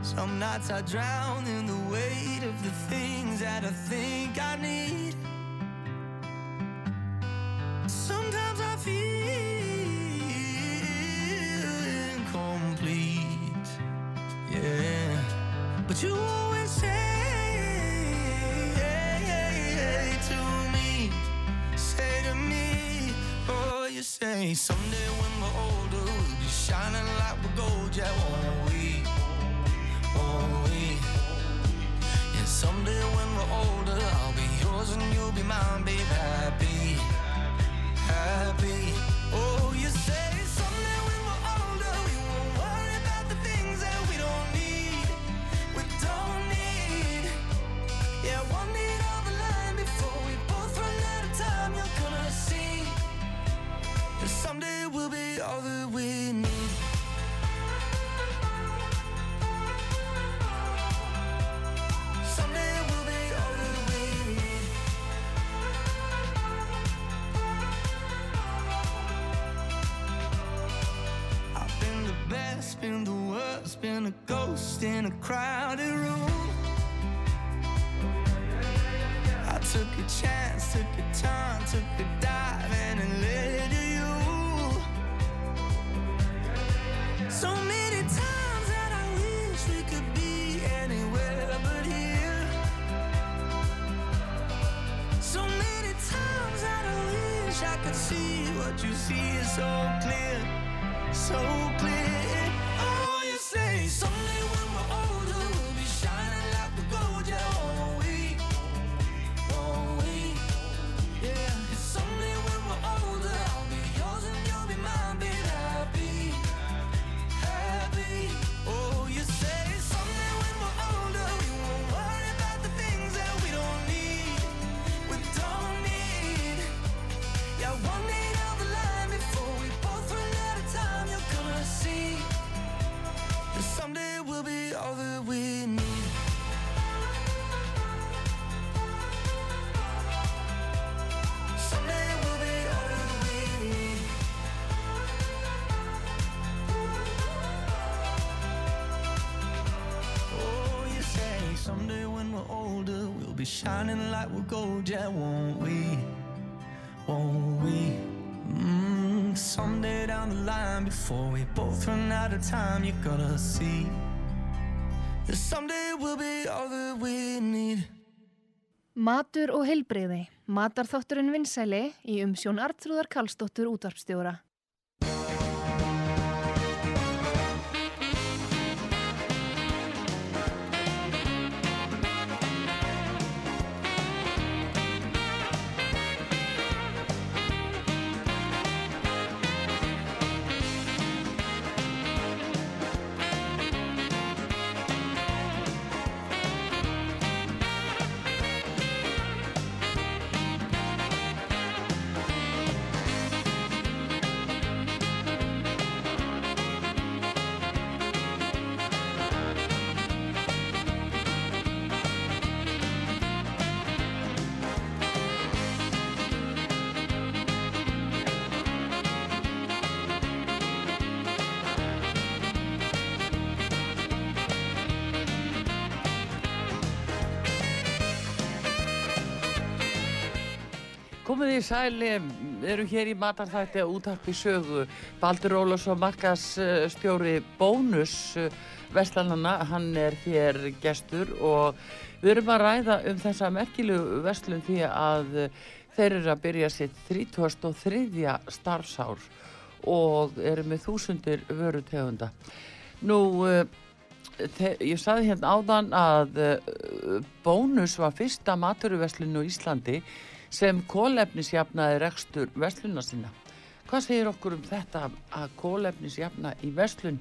Some nights I drown in the weight of the things that I think I need. Sometimes I feel incomplete. Yeah. But you always say to to me, oh, you say someday when we're older, we'll be shining like we're gold, yeah, won't we? Won't we? And someday when we're older, I'll be yours and you'll be mine, babe, happy, happy. A ghost in a crowded room. I took a chance, took a turn, took a dive, and it led to you. So many times that I wish we could be anywhere but here. So many times that I wish I could see what you see is so clear, so clear. Shining like we're gold, yeah, won't we? Won't we? Mm, someday down the line, before we both run out of time, you're gonna see that someday we'll be all that we need. Matur og heilbreyði. Matarþátturinn vinsæli í umsjón Artrúðar Karlsdóttur útvarpstjóra. Komið í sæli, eru hér í matarþætti að útarpi sögu. Baldur Ólafsson, markasstjóri Bónus Vestlanana, hann er hér gestur og við erum að ræða um þessa merkilegu vestlun því að þeir eru að byrja sitt 33. starfsár og eru með þúsundir vörutegunda. Nú, eh, ég saði hérna áðan að eh, Bónus var fyrsta maturuvestlun á Íslandi sem kólefnisjafnaði rekstur vestluna sinna. Hvað segir okkur um þetta að kólefnisjafna í vestlun?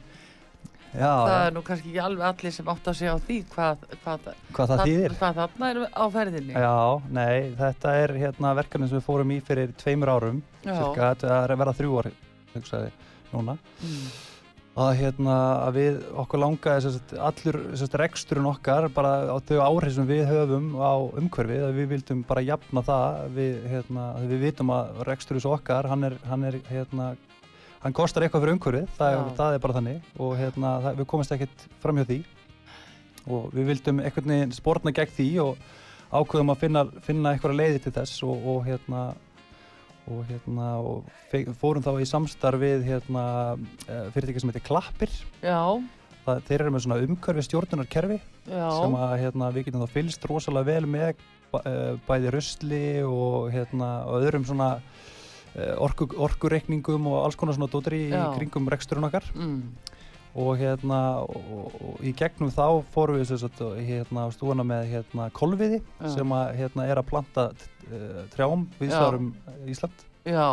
Já, Það er nú kannski ekki alveg allir sem átt að segja á því hvað, hvað, hvað það þýðir. hvað þarna er á ferðinni. Já, nei, þetta er hérna verkefni sem við fórum í fyrir tveimur árum, cirka, þetta er að vera þrjú ár, hugsaði. núna Mm. Að, hérna, að við okkur langaði sagt, allur sagt, reksturinn okkar bara á þau áhrif sem við höfum á umhverfið að við vildum bara jafna það við, hérna, að við vitum að reksturins okkar hann er, hann er hérna, hann kostar eitthvað fyrir umhverfið það, er- það er bara þannig. Og hérna, það, við komumst ekkert fram hjá því. Og við vildum einhvern veginn spórna gegn því og ákveðum að finna, finna einhverja leiði til þess og, og hérna og hérna og fórum þá í samstarf við hérna eh, fyrirtæki sem heitir Klappir. Já, það, þeir eru með svona umhverfi stjórnunarkerfi já, sem að hérna, við getum þá fylgst rosalega vel með eh, bæði rusli og hérna og öðrum svona eh, orku, orkureikningum og alls konar svona dóttir í kringum reksturinn okkar. Mm. Og hérna og, og, í gegnum þá fórum við sagt, hérna stúana með hérna kolviði Já. sem að hérna er að planta uh, trjám við svarum Ísland já,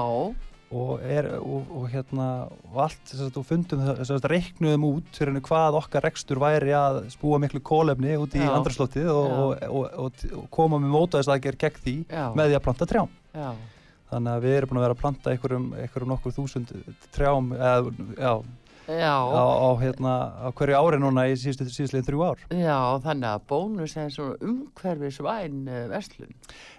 og, er, og, og hérna og allt sagt, og fundum sem sagt, reiknuðum út fyrir henni hvað okkar rekstur væri að spúa miklu kólefni út í Já. andraslóttið og, Já. og, og, og, og koma með mótaðist aðgerð gegn því já, með því að planta trjám já, þannig að við erum búin að vera að planta einhverjum, einhverjum nokkur þúsund trjám eða, já, á, á, hérna, á hverju ári núna í síðustlegin þrjú ár? Já, þannig að bónus er svona umhverfisvæn uh, verslun.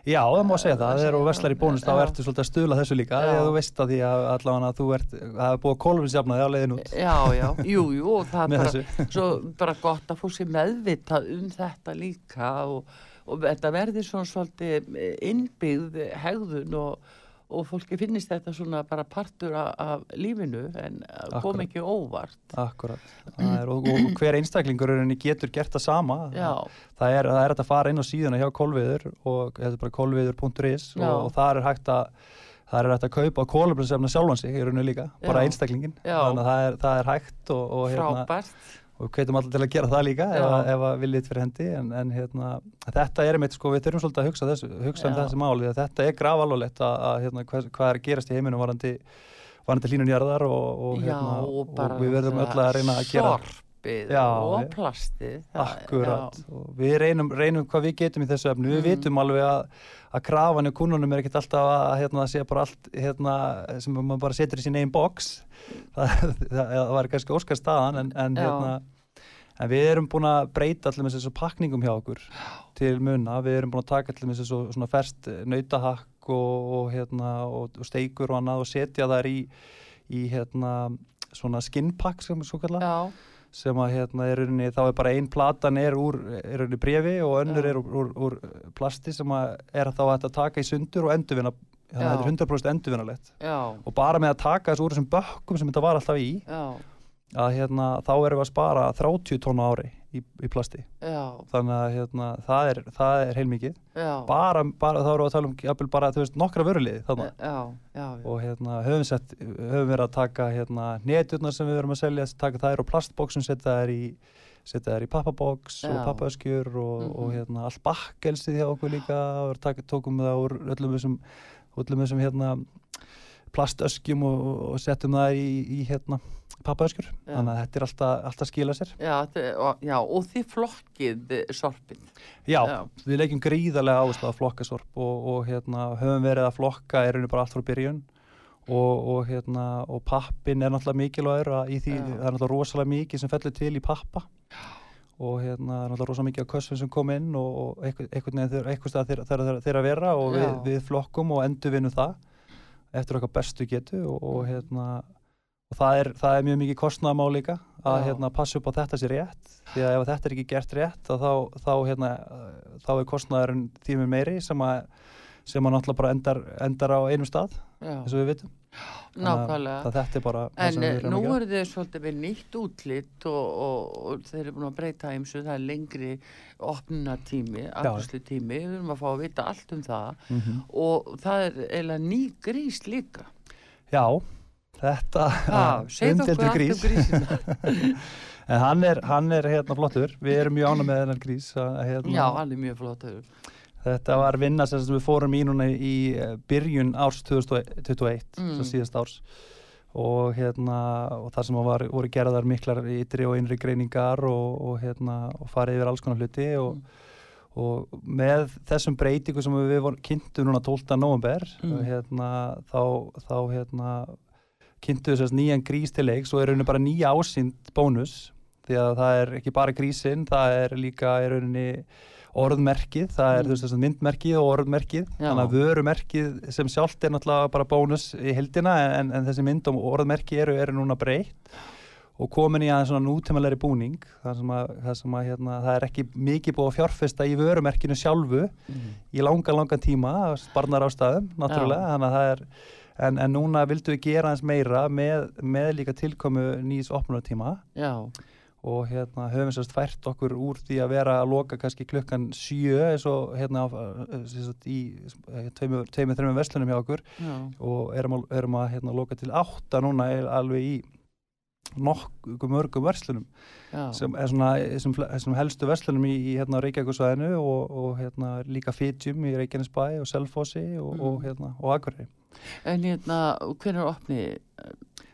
Já, það má segja það, þegar þú verslar í bónus þá ertu svolítið að stuðla þessu líka. Þegar þú veist að því að allavega þú ert er að kólfinsjafna þig á leiðin út. Já, já, jú, jú, og það er bara, svo bara gott að fólk sé meðvitað um þetta líka og, og þetta verði svona svolítið eh, innbyggð hegðun og, og fólki finnist þetta svona bara partur af, lífinu en kom ekki óvart. Akkurat, er, og, og hver einstaklingur getur gert það sama það er, það er hægt að fara inn á síðuna hjá kolviður og þetta er bara kolviður.is og, og það er hægt að það er hægt að kaupa kólefnisefna sjálfan sig í rauninni líka, bara Já. einstaklingin Já. þannig að það er, það er hægt og, og, hérna, frábært. Og kveitum alltaf til að gera það líka ef, Já. ef að viljið fyrir hendi en, en hérna, þetta er einmitt sko, við þurfum svolítið að hugsa, þessu, hugsa um þessi máli þetta er grafalvarlegt að, að hérna, hvað, hvað er gerast í heiminum varandi, varandi hlínun jarðar og, og, hérna, og og við verðum öll að reyna að gera sorpið Já, og við- plastið. Akkurat, og við reynum, reynum hvað við getum í þessu efnu, við Mhm. vitum alveg að, að krafan í kunnunum er ekkert alltaf að hérna, sé bara allt hérna, sem maður bara setur í sín einn box. Það, það, var kannski óskar staðan en, en, hérna, en við erum búin að breyta allir með þessu pakningum hjá okkur til muna, við erum búin að taka allir með þessu svona ferst nautahakk og, og, hérna, og, og steikur og annað og setja þær í, í hérna, svona skinnpakk sem svo kalla Já, sem að hérna er rauninni, þá er bara ein platan er úr, er rauninni brefi og önnur Já. er úr, úr, úr plasti sem að er þá að taka í sundur og endurvinna þannig að þetta er 100% endurvinnalegt og bara með að taka þessu úr þessum bökkum sem þetta var alltaf í já, að hérna þá erum við að spara 30 tónu ári í, í plasti. Já, þannig að hérna það er, það er heilmikið. Bara, bara þá erum við að tala um jafnvel bara veist nokkra já. og hérna höfum, sett, höfum verið að taka hérna netjurnar sem við verum að selja taka þær úr plastbóksum, setja þær í setja þær í pappabóks og pappaöskjur og, og Mhm. hérna allt bakkelsið hjá okkur líka. Og tókum það úr öllum þessum öllum þessum hérna plastöskjum og, og settum það í, í hérna pappaöskjur Já. þannig að þetta er alltaf, alltaf skila sér Já, og, já, og þið flokkið eh, sorpið. Já, Já. við leikjum gríðarlega áherslu að flokka sorp og, og hérna, höfum verið að flokka er bara allt frá byrjun og, og, hérna, og pappin er náttúrulega mikilvægur því, það er náttúrulega rosalega mikið sem fellur til í pappa og hérna, er náttúrulega rosalega mikið af kössum sem kom inn og, einhvers stað þeirra þeir, þeir að vera og við, við flokkum og endurvinnum það eftir okkar bestu getu og, og hérna og það er, það er mjög mikið kostnaðamál líka að hérna, passa upp á þetta sé rétt. Því að ef þetta er ekki gert rétt þá, þá, hérna, þá er kostnaðurinn tímur meiri sem að sem að náttúrulega bara endar, endar á einum stað eins og við vitum. Nákvæmlega. er En við eh, nú eru þið svolítið við nýtt útlitt og, og, og þeir eru búin að breyta eimsu, það er lengri opnunatími, afgjörslu tími, við erum að fá að vita allt um það. Mhm. og það er eiginlega ný grís líka. Já, þetta allt um grís. en hann er, hann er hérna flottur. Við erum mjög ána með þennan grís að, hérna, Já, hann er mjög flottur. Þetta var vinna sem við fórum í núna í eh, byrjun árs 2021, Mm. mm. síðast árs og hérna og það sem var, voru gerðar miklar ytri og innri greiningar og, og hérna og farið yfir alls konar hluti og, og með þessum breytingu sem við vorum kynntu núna 12. november Mm. hérna, þá, þá hérna kynntu þess að nýjan grís til leik svo er rauninni bara nýja ásýnd bónus því að það er ekki bara grísinn það er líka í rauninni orðmerkið, það er Mm. veist myndmerkið og orðmerkið, Já. þannig að vörumerkið sem sjálft er náttúrulega bara bónus í heldina en, en þessi mynd og orðmerki eru, eru núna breytt og komin í aðeins svona nútímalegri búning þar sem að, þar sem að hérna, það er ekki mikið búið að fjárfesta í vörumerkinu sjálfu Mm. í langan, langan tíma barnar ástæðum, náttúrulega þannig að það er, en, en núna vildu við gera eins meira með, með líka tilkomu nýs opnunartíma Já, og hérna höfum sérst fært okkur úr því að vera að loka kannski klukkan sjö eins og hérna sagt, í eh, tveimur, tveimur, þreimur verslunum hjá okkur já, og erum að, erum að hérna, loka til átta núna alveg í nokkuð mörgum verslunum sem svona sem, sem helstu verslunum í, í hérna Reykjavíkusvæðinu og, og hérna líka Fitjum í Reykjanesbæ og Selfossi og, Mm. og hérna og Akureyri. En hérna, hvernig er opni?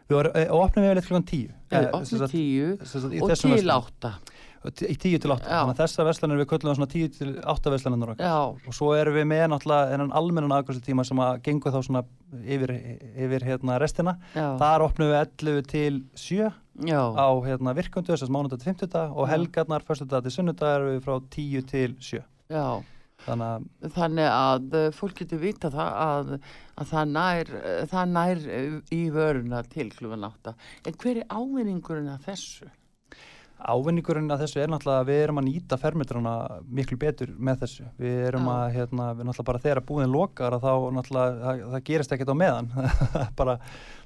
Við varum, e, opnum við leitt klukkan tíu. Er Eh, sagt- tíu og til átta. Tíu til átta. Þannig að þessar verslanir við köllum svona tíu til átta. Já, Og svo erum við með náttúrulega þennan almennan aðgjóðstíma sem að gengur þá svona yfir, yfir hérna restina. já, Þar opnum við 11 til 7 já, á hérna virkundu, þess að mánudag til 50 og helgarnar, föstudag til sunnudag erum við frá 10 til 7. já. Þannig Þannig að eh, fólk getur vita það að, að það nær, eh, það nær eh, í vöruna til klúfan átta. En hver er ávinningurinn af þessu? Ávinningurinn að þessu er náttúrulega að við erum að nýta fermetrana miklu betur með þessu. Við erum að, hérna, við náttúrulega bara þegar búin lokar að þá náttúrulega, það, það gerist ekkert á meðan. bara,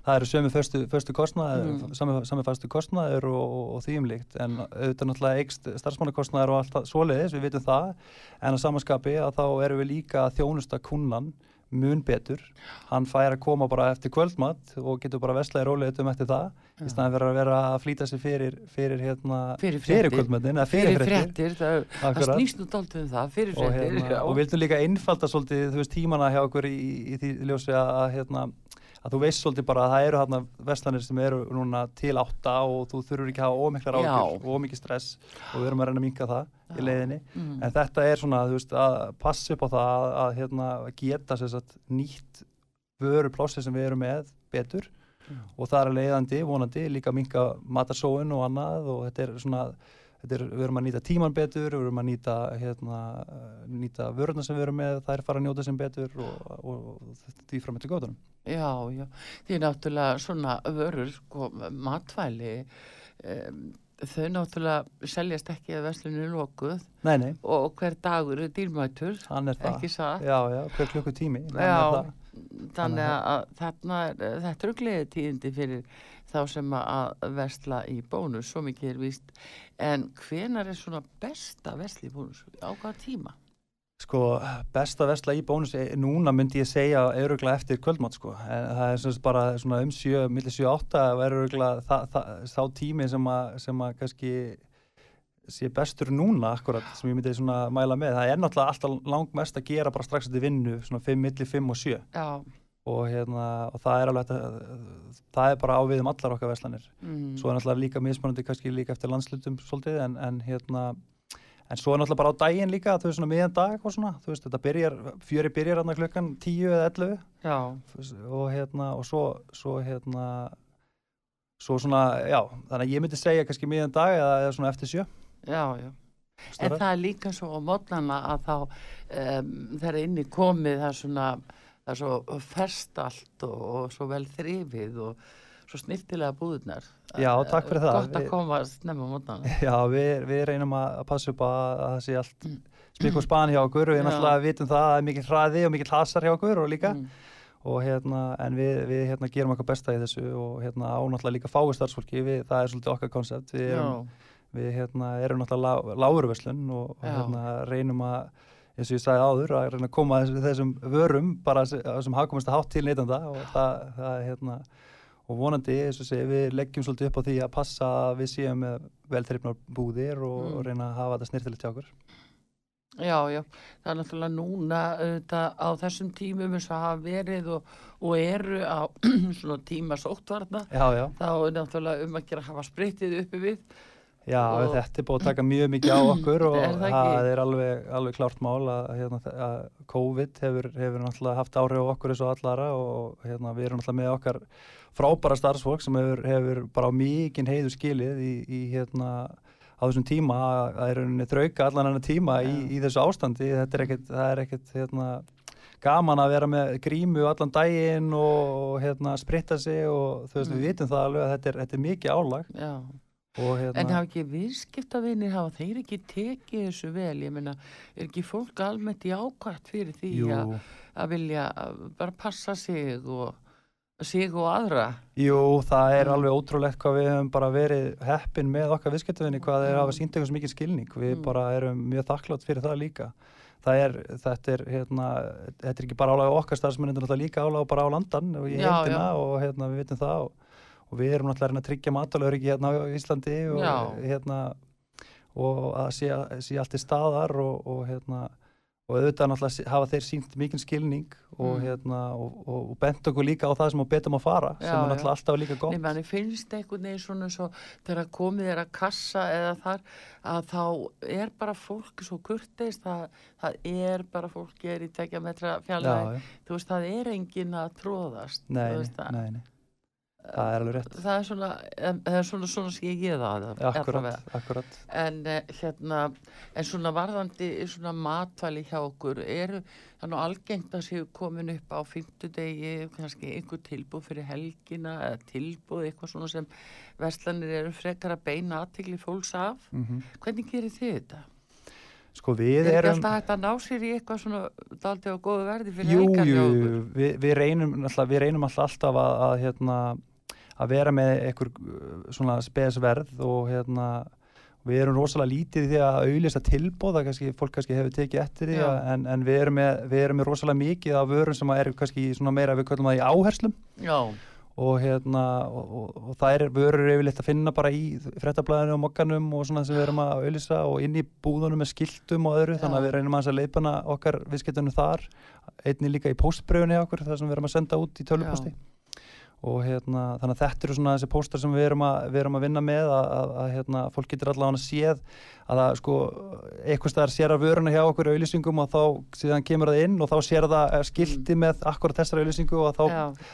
það eru sömu föstu kostnaður, Mm. sami, sami fastu kostnaður og, og, og þýjumlíkt. En auðvitað náttúrulega eikst starfsmannakostnaður og allt svoleiðis, við vitum það. En að samanskapi að þá erum við líka að þjónusta kunnan mun betur. Hann fær að koma bara eftir kvöldmatt og getur bara veslaði róleitum eftir það í staðan fyrir að vera að flýta sig fyrir, fyrir, hérna, Fyrir fyrir kvöldmattin fyrir, fréttir, það, það snýst nú dálítið um það, fyrir og, fréttir. hérna, og vildum líka einfalda svolítið þú veist tímana hjá okkur í, í því ljósi að, hérna, að þú veist svolítið bara að það eru hérna verslanir sem eru núna til átta og þú þurfur ekki að hafa ómiklar ágjur og ómikið stress og við erum að reyna að minka það í Já. leiðinni Mm. en þetta er svona veist að passa upp á það að, að hérna, geta sem sagt, nýtt vöru plássi sem við erum með betur Já. og það er leiðandi vonandi líka minka matarsóun og annað og þetta er svona þetta er, við erum að nýta tíman betur, við erum að nýta hérna, eh, nýta vörurna sem við erum með, þær fara að njóta sem betur og, og, og því fram eftir góðunum. Já, já, því náttúrulega svona vörur, sko, matvæli, um, þau náttúrulega seljast ekki að verslunni lokuð Nei, nei, og hver dagur er dýrmætur, er það. ekki satt. Já, já, hver klukku tími. Það. þannig að þarna, er- þetta eru gleði tíðindi fyrir þá sem að versla í bónus, svo mikið er víst. En hvenar er svona besta versli í bónus? Á hvaða tíma? Sko, besta versla í bónus er, núna myndi ég segja öruglega eftir kvöldmátt sko. En það er svona bara svona um 7, millir 7-8 er öruglega þa, þa, þá tími sem að, sem að kannski sé bestur núna akkurat sem ég myndi svona mæla með. Það er náttúrulega alltaf langmest að gera bara strax eftir vinnu, svona 5, millir 5 og 7 Já, og, hérna, og það er alveg það er bara ávið um allar okkar verslanir. mm, Svo er náttúrulega líka mismunandi kannski líka eftir landslutum svolítið en, en hérna en svo er náttúrulega bara á daginn líka þú veist svona miðan dag og svona þú veist þetta byrjar, fjöri byrjar hérna klukkan 10 eða 11 já, og hérna og svo, svo hérna svo svona, já, þannig að ég myndi segja kannski miðan dag eða, eða svona eftir sjö. Já, já. En það er líka svo á mótnana að þá um, þegar inni komið það er svona, það er svo ferst allt og, og svo vel þrifið og svo snirtilega búðunar. Já, takk fyrir það. Gott að Við- koma snemma á mótnana. Já, við, við reynum að passa upp að, að það sé allt Mm. spik og span hjá okkur við náttúrulega vitum það að það er mikið hraði og mikið hasar hjá okkur og líka Mm. og hérna, en við, við hérna gerum okkar besta í þessu og hérna ánáttúrulega líka fáið starfsfólki, við, það er svolítið okkar koncept, við erum, hérna erum náttúrulega lá, lágurverslun og, og hérna reynum að, eins og ég sagði áður, að reyna að koma þessum, þessum vörum bara se- sem hagkomast hátt til neytanda og það, það hérna, og vonandi, eins og segi, við leggjum svolítið upp á því að passa að við séum með velþreifnar búðir og, Mm. og reyna að hafa þetta snirtilegt hjá okkur. já, já, það er náttúrulega núna auðvitað, á þessum tímum eins og hafa verið og, og eru á svona tíma sóttvarna Já, já, þá er náttúrulega um að gera að hafa spritið uppi við Já, Og- þetta er búið að taka mjög mikið á okkur og það ekki? það er alveg, alveg klárt mál að, hérna, að COVID hefur, hefur náttúrulega haft áhrif á okkur eins og allara og hérna, við erum náttúrulega með okkar frábæra starfsfólk sem hefur, hefur bara á mikinn heiðu skilið í, í hérna á þessum tíma að það er rauninni þrauka allan hennar tíma í, í þessu ástandi þetta er ekkert, það er ekkert hérna, gaman að vera með grímu allan daginn og hérna, spritta sig og þú veist, Mm. við vitum það alveg að þetta er, þetta er mikið álag Já. Hérna En hafa ekki viðskiptavinir, hafa þeir ekki tekið þessu vel? Ég meina, er ekki fólk almennt í ákvæmt fyrir því að, að vilja að bara passa sig og sig og aðra? jú, það er alveg ótrúlegt hvað við höfum bara verið heppin með okkar viðskiptavinni, hvað þeir Mm. hafa sínt eitthvað mikið skilning. Við Mm. bara erum mjög þakklátt fyrir það líka. Það er, þetta er, hérna, þetta er ekki bara álag á okkar starfsmenn, þetta er líka álag bara á landan og í já. og hérna, við vitum það og, og við erum náttúrulega að tryggja matalöryggi hérna á Íslandi og Já. hérna og að sé, sé allt í staðar og, og hérna og auðvitað náttúrulega hafa þeir sínt mikinn skilning og Mm. hérna og, bent okkur líka á það sem á betum að fara sem Já, er já. náttúrulega alltaf líka gott Nei, manni finnst einhvern veginn svona svo þegar komið er að kassa eða þar að þá er bara fólk svo kurteist, það, það er bara fólk er í tekja metra já, fjallæg, já. þú veist, það er enginn að tróðast. Nei, nei, nei, það er alveg rétt það er svona, það er svona, svona skil ég það. Akkurat, akkurat En eh, hérna, en svona varðandi svona matvæli hjá okkur, eru það nú algengt að séu komin upp á fimmtudegi, kannski einhver tilbúð fyrir helgina eða tilbúð, eitthvað svona sem verslanir eru frekar að beina aðtikli fólks af. mm Hvernig gerir þið þetta? Sko við Er ekki erum alltaf hægt að ná sér í eitthvað svona daldið á góðu verði fyrir helgar jú, jú, við, við reynum alltaf, við reynum alltaf að, að, hérna, að vera með einhver uh, svona spesverð og hérna við erum rosalega lítið í því að auðlýsa tilbóða, kannski, fólk kannski hefur tekið eftir því Já. en, en við, erum með, við erum með rosalega mikið af vörum sem eru kannski svona meira við kallum það í áherslum Já, og hérna og, og, og það er vörur yfirleitt að finna bara í frettablaðinu og mokkanum og svona sem við erum að auðlýsa og inn í búðunum með skiltum og öðru Já. þannig að við reynum að leipana okkar viðskiptunum þar einni líka í postbröfunni hjá okkur þar sem við erum að senda út í töluposti og hérna þannig að þetta eru svona þessi póstar sem við erum að, við erum að vinna með að, að, að hérna, fólk getur allavega séð að það sko eitthvað staðar sér að vöruna hjá okkur auðlýsingum og þá síðan kemur það inn og þá sér það eh, skilti með akkurat þessar auðlýsingu og þá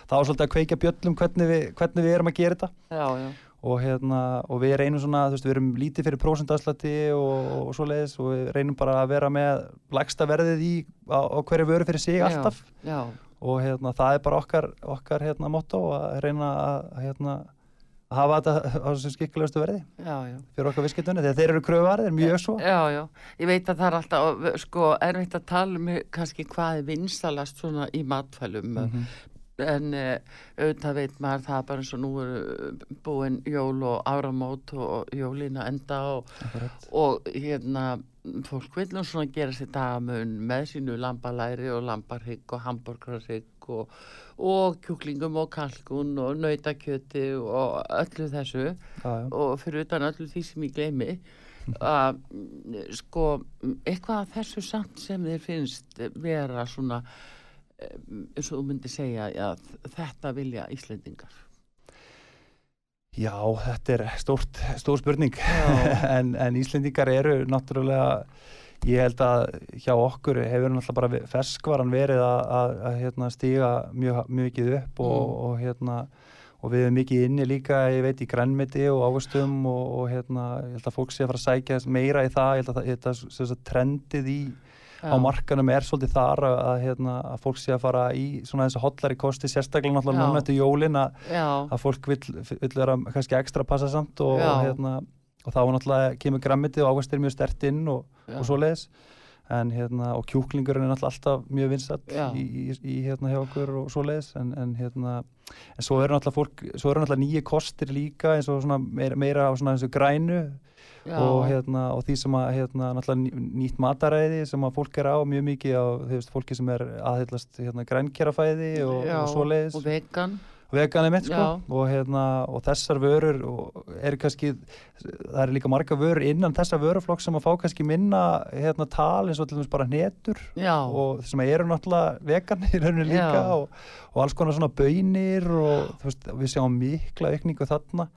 þá svolítið að kveikja bjöllum hvernig við, hvernig við erum að gera þetta. Já, já, og, hérna, og við reynum svona, þú veist, við erum lítið fyrir prósendaslætti og, og svoleiðis og við reynum bara að vera með lægsta verðið í á, á hverju vöru fyrir sig alltaf. já, og hérna, það er bara okkar, okkar hérna, motto að reyna að, hérna, að hafa þetta á þessum skikkulegustu verði já, já. fyrir okkar viðskiptunni, þegar þeir eru kröfuvarðir mjög svo Já, ég veit að það er alltaf, sko, erfitt að tala um kannski hvað er vinsalast svona í matfælum, Mhm. En uh, auðvitað veit maður það bara eins og nú eru búin jól og áramót og jólina enda og, og hérna, fólk vil nú svona gera sér dagamun með sínu lambalæri og lambarhygg og hamburgarhygg og, og kjúklingum og kalkun og nautakjöti og öllu þessu Já, já. og fyrir utan öllu því sem ég gleymi að mm, sko eitthvað af þessu samt sem þér finnst vera svona eh, eins og þú myndir segja að þetta vilja Íslendingar? Já, þetta er stórt, stór spurning. En, en Íslendingar eru náttúrulega ég held að hjá okkur hefur náttúrulega bara ferskvaran verið að, að, að hérna, stíga mjög, mikið upp og, Mm. og, hérna, og við erum mikið inni líka, ég veit, í grænmeti og ávöxtum og, og hérna, ég held að fólk sé að fara að sækja meira í það, ég held að þetta, trendið í á markanum er svolítið þar að, að, hérna, að fólk sé að fara í svona þessu hollari kosti, sérstaklega náttúrulega núna eftir jólin að að fólk vill, vill vera kannski ekstra passa samt og, hérna, og þá náttúrulega kemur grammitið og ávextir mjög stert inn og, og svoleiðis. En hérna, og kjúklingurinn er náttúrulega alltaf mjög vinsatt Já. í, í, í hérna hjá okkur og svoleiðis. En, en hérna, en svo eru náttúrulega fólk svo eru náttúrulega nýju kostir líka eins og svona meira, meira á svona þessu grænu og, hérna, og því sem að hérna, nýtt mataræði sem að fólk er á mjög mikið á veist, fólki sem er aðhyllast hérna, grænkjærafæði og, og svoleiðis. og vegan. Veganið mitt sko. Og, hérna, og þessar vörur og eru kannski, það eru líka marga vörur innan þessa vöruflokk sem að fá kannski minna hérna, tal eins og til dæmis bara hnetur. Já, og sem eru náttúrulega vegan í rauninu líka og, og alls konar svona bönir og veist, við sjáum mikla aukningu þarna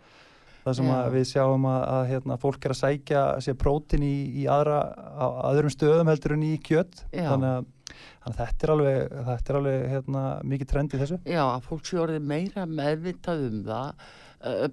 Það sem að við sjáum að, að hérna, fólk er að sækja sér prótin í, í aðra, á öðrum stöðum heldur en í kjött. Já. Þannig að, þannig að þetta er alveg, þetta er alveg hérna, mikið trend í þessu. Já, að fólk sé orðið meira meðvitað um það,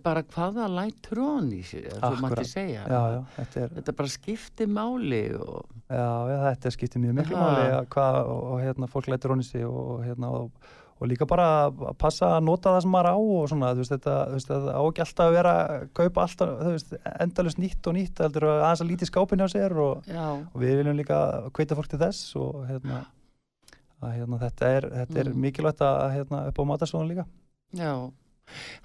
bara hvaða lætur on í sig, þú mætti segja. Já, já, þetta er, Þetta bara skiptir máli og, já, já, þetta skiptir mjög miklu máli að hvað, og, og hérna, fólk lætur honni sig og, hérna, og, og líka bara að passa að nota það sem maður á og svona, þú veist, þetta, þú veist, þetta á ekki alltaf að vera að kaupa alltaf, þú veist, endalust nýtt og nýtt, heldur að aðeins að lítið skápinn hjá sér og, og við viljum líka kveita fólk til þess og hérna, að, hérna þetta er, þetta er Mm. mikilvægt að hérna, upp á matarsóðan líka. já.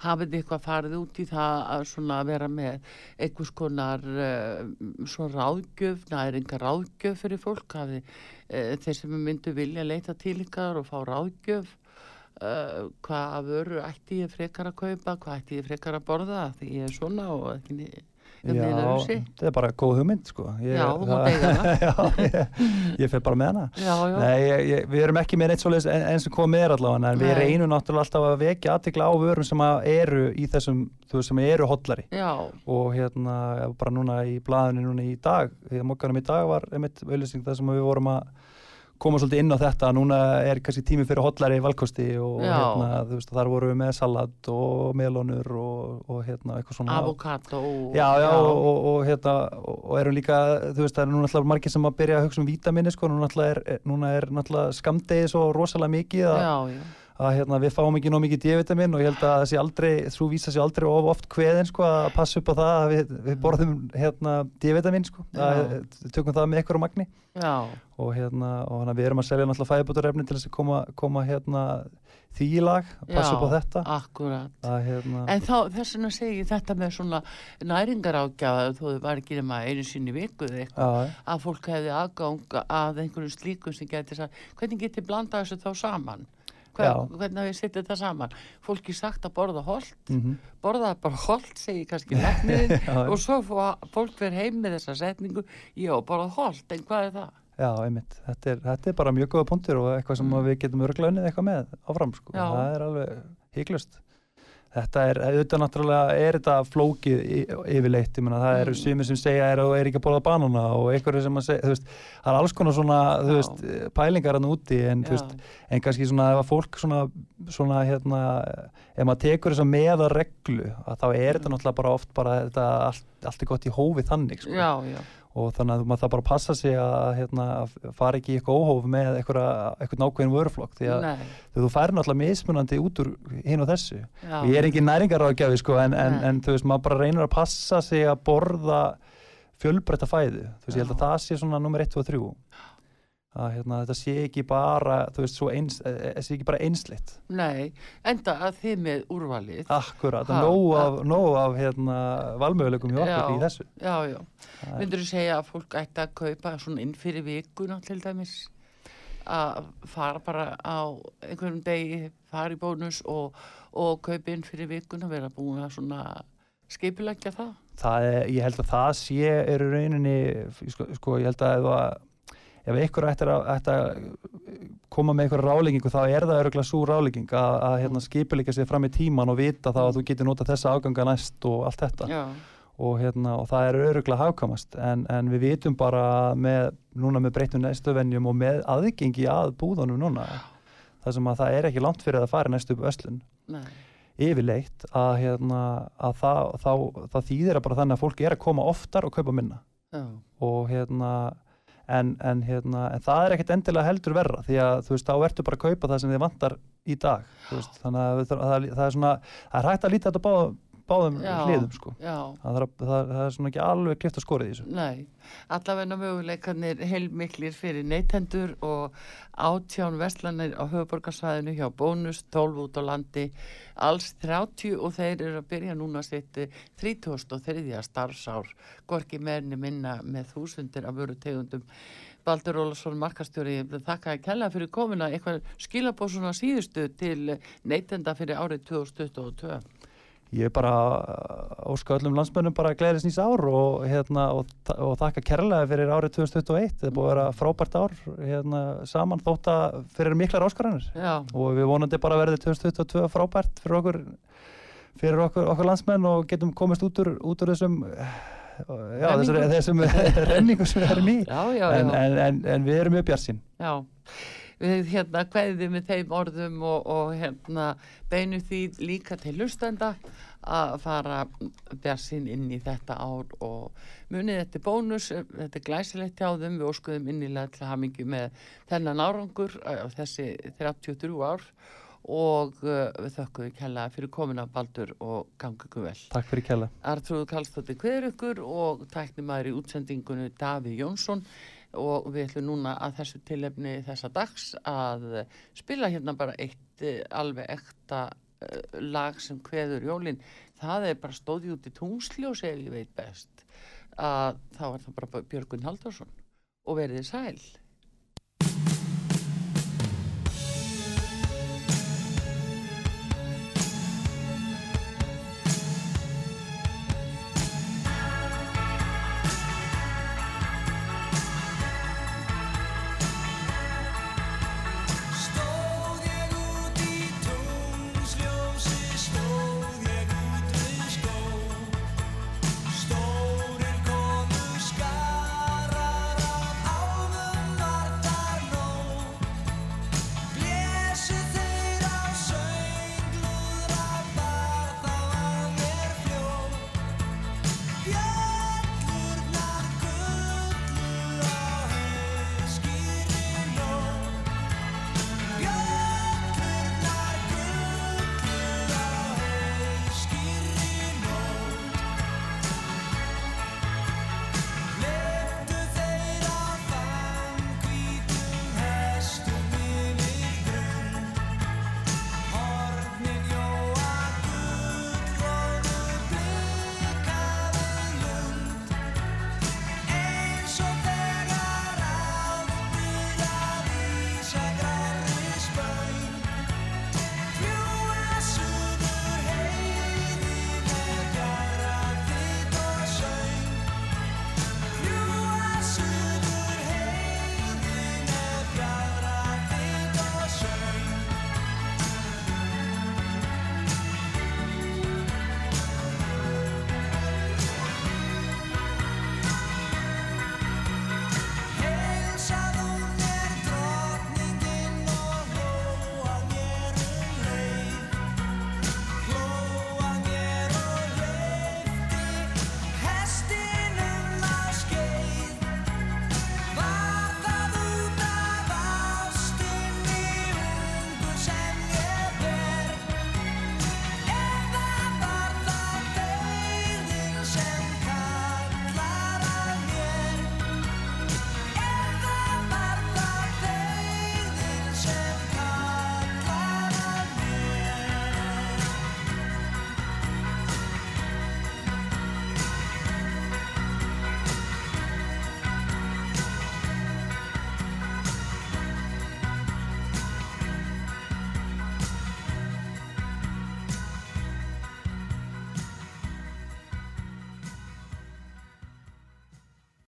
Hafið þið eitthvað farið út í það að svona vera með einhvers konar uh, svona ráðgjöf, næringa ráðgjöf fyrir fólk, hafið uh, þeir sem myndu vilja leita til ykkar og fá ráðgjöf, uh, hvað vöru ætti ég frekar að kaupa, hvað ætti ég frekar að borða, því ég er svona og ekki um Já, öðruvísi. þetta er bara góð hugmynd sko. Ég, Já, þú mátt eiga hana. Já, ég, ég fer bara með hana. Já, já, Nei, ég, við erum ekki með neitt svoleiðis en, eins og komið er allavega, en við reynum náttúrulega alltaf að vekja aðtikla á vörum sem að eru í þessum, þú veist, sem eru hollari já, og hérna, bara núna í blaðinu núna í dag, því að mokkanum í dag var einmitt auðlýsing þar sem við vorum að koma svolítið inn á þetta, núna er kannski tími fyrir hollari valkosti og hérna, veist, þar vorum við með salat og melónur og, og hérna, eitthvað svona. Avokado Já, já, Og, og, hérna, og, erum líka, þú veist, það eru núna alltaf margir sem að byrja að hugsa um vítaminni, sko, núna, alltaf er, er- núna er náttúrulega skamdegi svo rosalega mikið að, að hérna, við fáum ekki nóg mikið D-vitamin og ég held að það sé aldrei, þú vísa sér aldrei of oft kveðin, sko, að passa upp á það að við, við borðum, hérna, D-vitamin, sko, að, Já. tökum það með á magni. Já, og hérna, og við erum að selja náttúrulega fæðbúturefni til þess að koma, koma hérna, því í lag, passa upp á Já. þetta, að hérna, En þá þess vegna segi ég þetta með svona næringarákjafa þó þau var ekki nema einu sinni í viku eða eitthvað já, að fólk hefði aðgang að einhverjum slíkum sem geti sagt hvernig geti blanda þessu þá saman Já. hvernig hafið setið þetta saman fólki sagt að borða holt mhm, borða bara holt segi kannski já. og svo fá, fólk fyrir heim með þessa setningu já borða holt en hvað er það? Já, einmitt. Þetta er, þetta er bara mjög góða punktur og eitthvað sem Mm. mm. við getum örgulega unnið eitthvað með áfram, sko. Já. Það er alveg híklust. Þetta er, auðvitað náttúrulega er þetta flókið yfirleitt, ég meina það eru Mm. sumir sem segja er að er ekki að borða banana og einhverju sem að segja, þú veist, það er alls konar svona, þú Já. veist, pælingar hann úti en, þú veist, en kannski svona ef að fólk svona, svona hérna, ef maður tekur þess að meða reglu, að þá er þetta náttúrulega bara oft bara þetta allt, allt er gott í hófi þannig, sko já, já, og þannig að maður það bara passa sig að, hérna, að fara ekki í eitthvað óhóf með eitthvað, nákvæðin vöruflokk. Því að þú færi náttúrulega mismunandi út úr hinn og þessu. Já, ég er ekki næringaráðgjafi sko en, en, en þú veist maður bara reynir að passa sig að borða fjölbreytta fæðu. Þú veist ég held að Já. það sé svona nummer 1 og 3 að hérna, þetta sé ekki bara þú veist eins, eh, sé ekki bara einslitt nei, enda að þið með úrvalið akkurat, af, ha. nóg af hérna, valmöguleikum hjá okkur í þessu já, já Það er- Myndur þú segja að fólk ætti að kaupa svona inn fyrir vikuna til dæmis að fara bara á einhverjum degi, fara í bónus og, og kaupa inn fyrir vikuna vera búin að svona skipulegja það? það er, ég held að það sé eru rauninni, sko, sko ég held að ef, að, ef einhver ætti að, að koma með einhverja ráleggingu þá er það öruglega svo rálegging að, að hérna, skipuleika sér fram í tíman og vita þá að þú getur nota þessa afganga næst og allt þetta. Og, hérna, og það er öruglega hafkamast en, en við vitum bara með, núna með breyttum næstuvenjum og með aðgengi að búðunum núna þar sem að það er ekki langt fyrir að fara næstu upp öslun. Nei, yfirleitt að, hérna, að það, þá, það þýðir að bara þannig að fólk er að koma oftar og kaupa minna. Já, og hérna en, en, hérna, en það er ekkert endilega heldur verra því að þú veist, þá ertu bara að kaupa það sem þið vantar í dag veist, þannig að það, það, er svona það er hægt að líta þetta báðum, báðum hliðum sko. það, er, það, það er svona ekki alveg klift að skorið í þessu nei. Allavegna möguleikarnir heilmiklir fyrir neytendur og átján vestlanir á höfuborgarsvæðinu hjá bónus, 12 út á landi, alls 30 og þeir eru að byrja núna sitt 33. starfsár, gorki meðinni minna með þúsundir af vöru tegundum. Baldur Ólason markastjóri, þakka að kella fyrir komuna, eitthvað skilabóð svona síðustu til neytenda fyrir árið 2022. ég er bara óska öllum landsmönnum bara gleðis nýs ár og, hérna, og, og þakka kærlega fyrir árið 2021 þetta er búið að vera frábært ár hérna, saman þótt að fyrir miklar áskaranir og við vonandi bara verði 2022 frábært fyrir okkur fyrir okkur, okkur landsmenn og getum komist út úr, út úr þessum já, þessum, renningu sem við erum í. Já, já, en, en, en, en við erum Já, við hérna kveðum með þeim orðum og, og hérna beinu því líka til hlustenda að fara bjarsinn inn í þetta ár og munið þetta er bónus, þetta er glæsilegt hjá þeim, við óskuðum innilega til hamingi með þennan árangur á þessi 33 ár og uh, við þökkum kella fyrir komuna Baldur og gangi ykkur vel. Takk fyrir kjalla Artrúðu Kallstóttir hver ykkur og tæknimaður í útsendingunni Davíð Jónsson og við ætlum núna að þessu tilefni þessa dags að spila hérna bara eitt eh, alveg ekta eh, lag sem kveður jólin. Það er bara stóði út í tungsljós ef ég veit best. Að þá er það bara Björgun Haldarsson og verðið sæl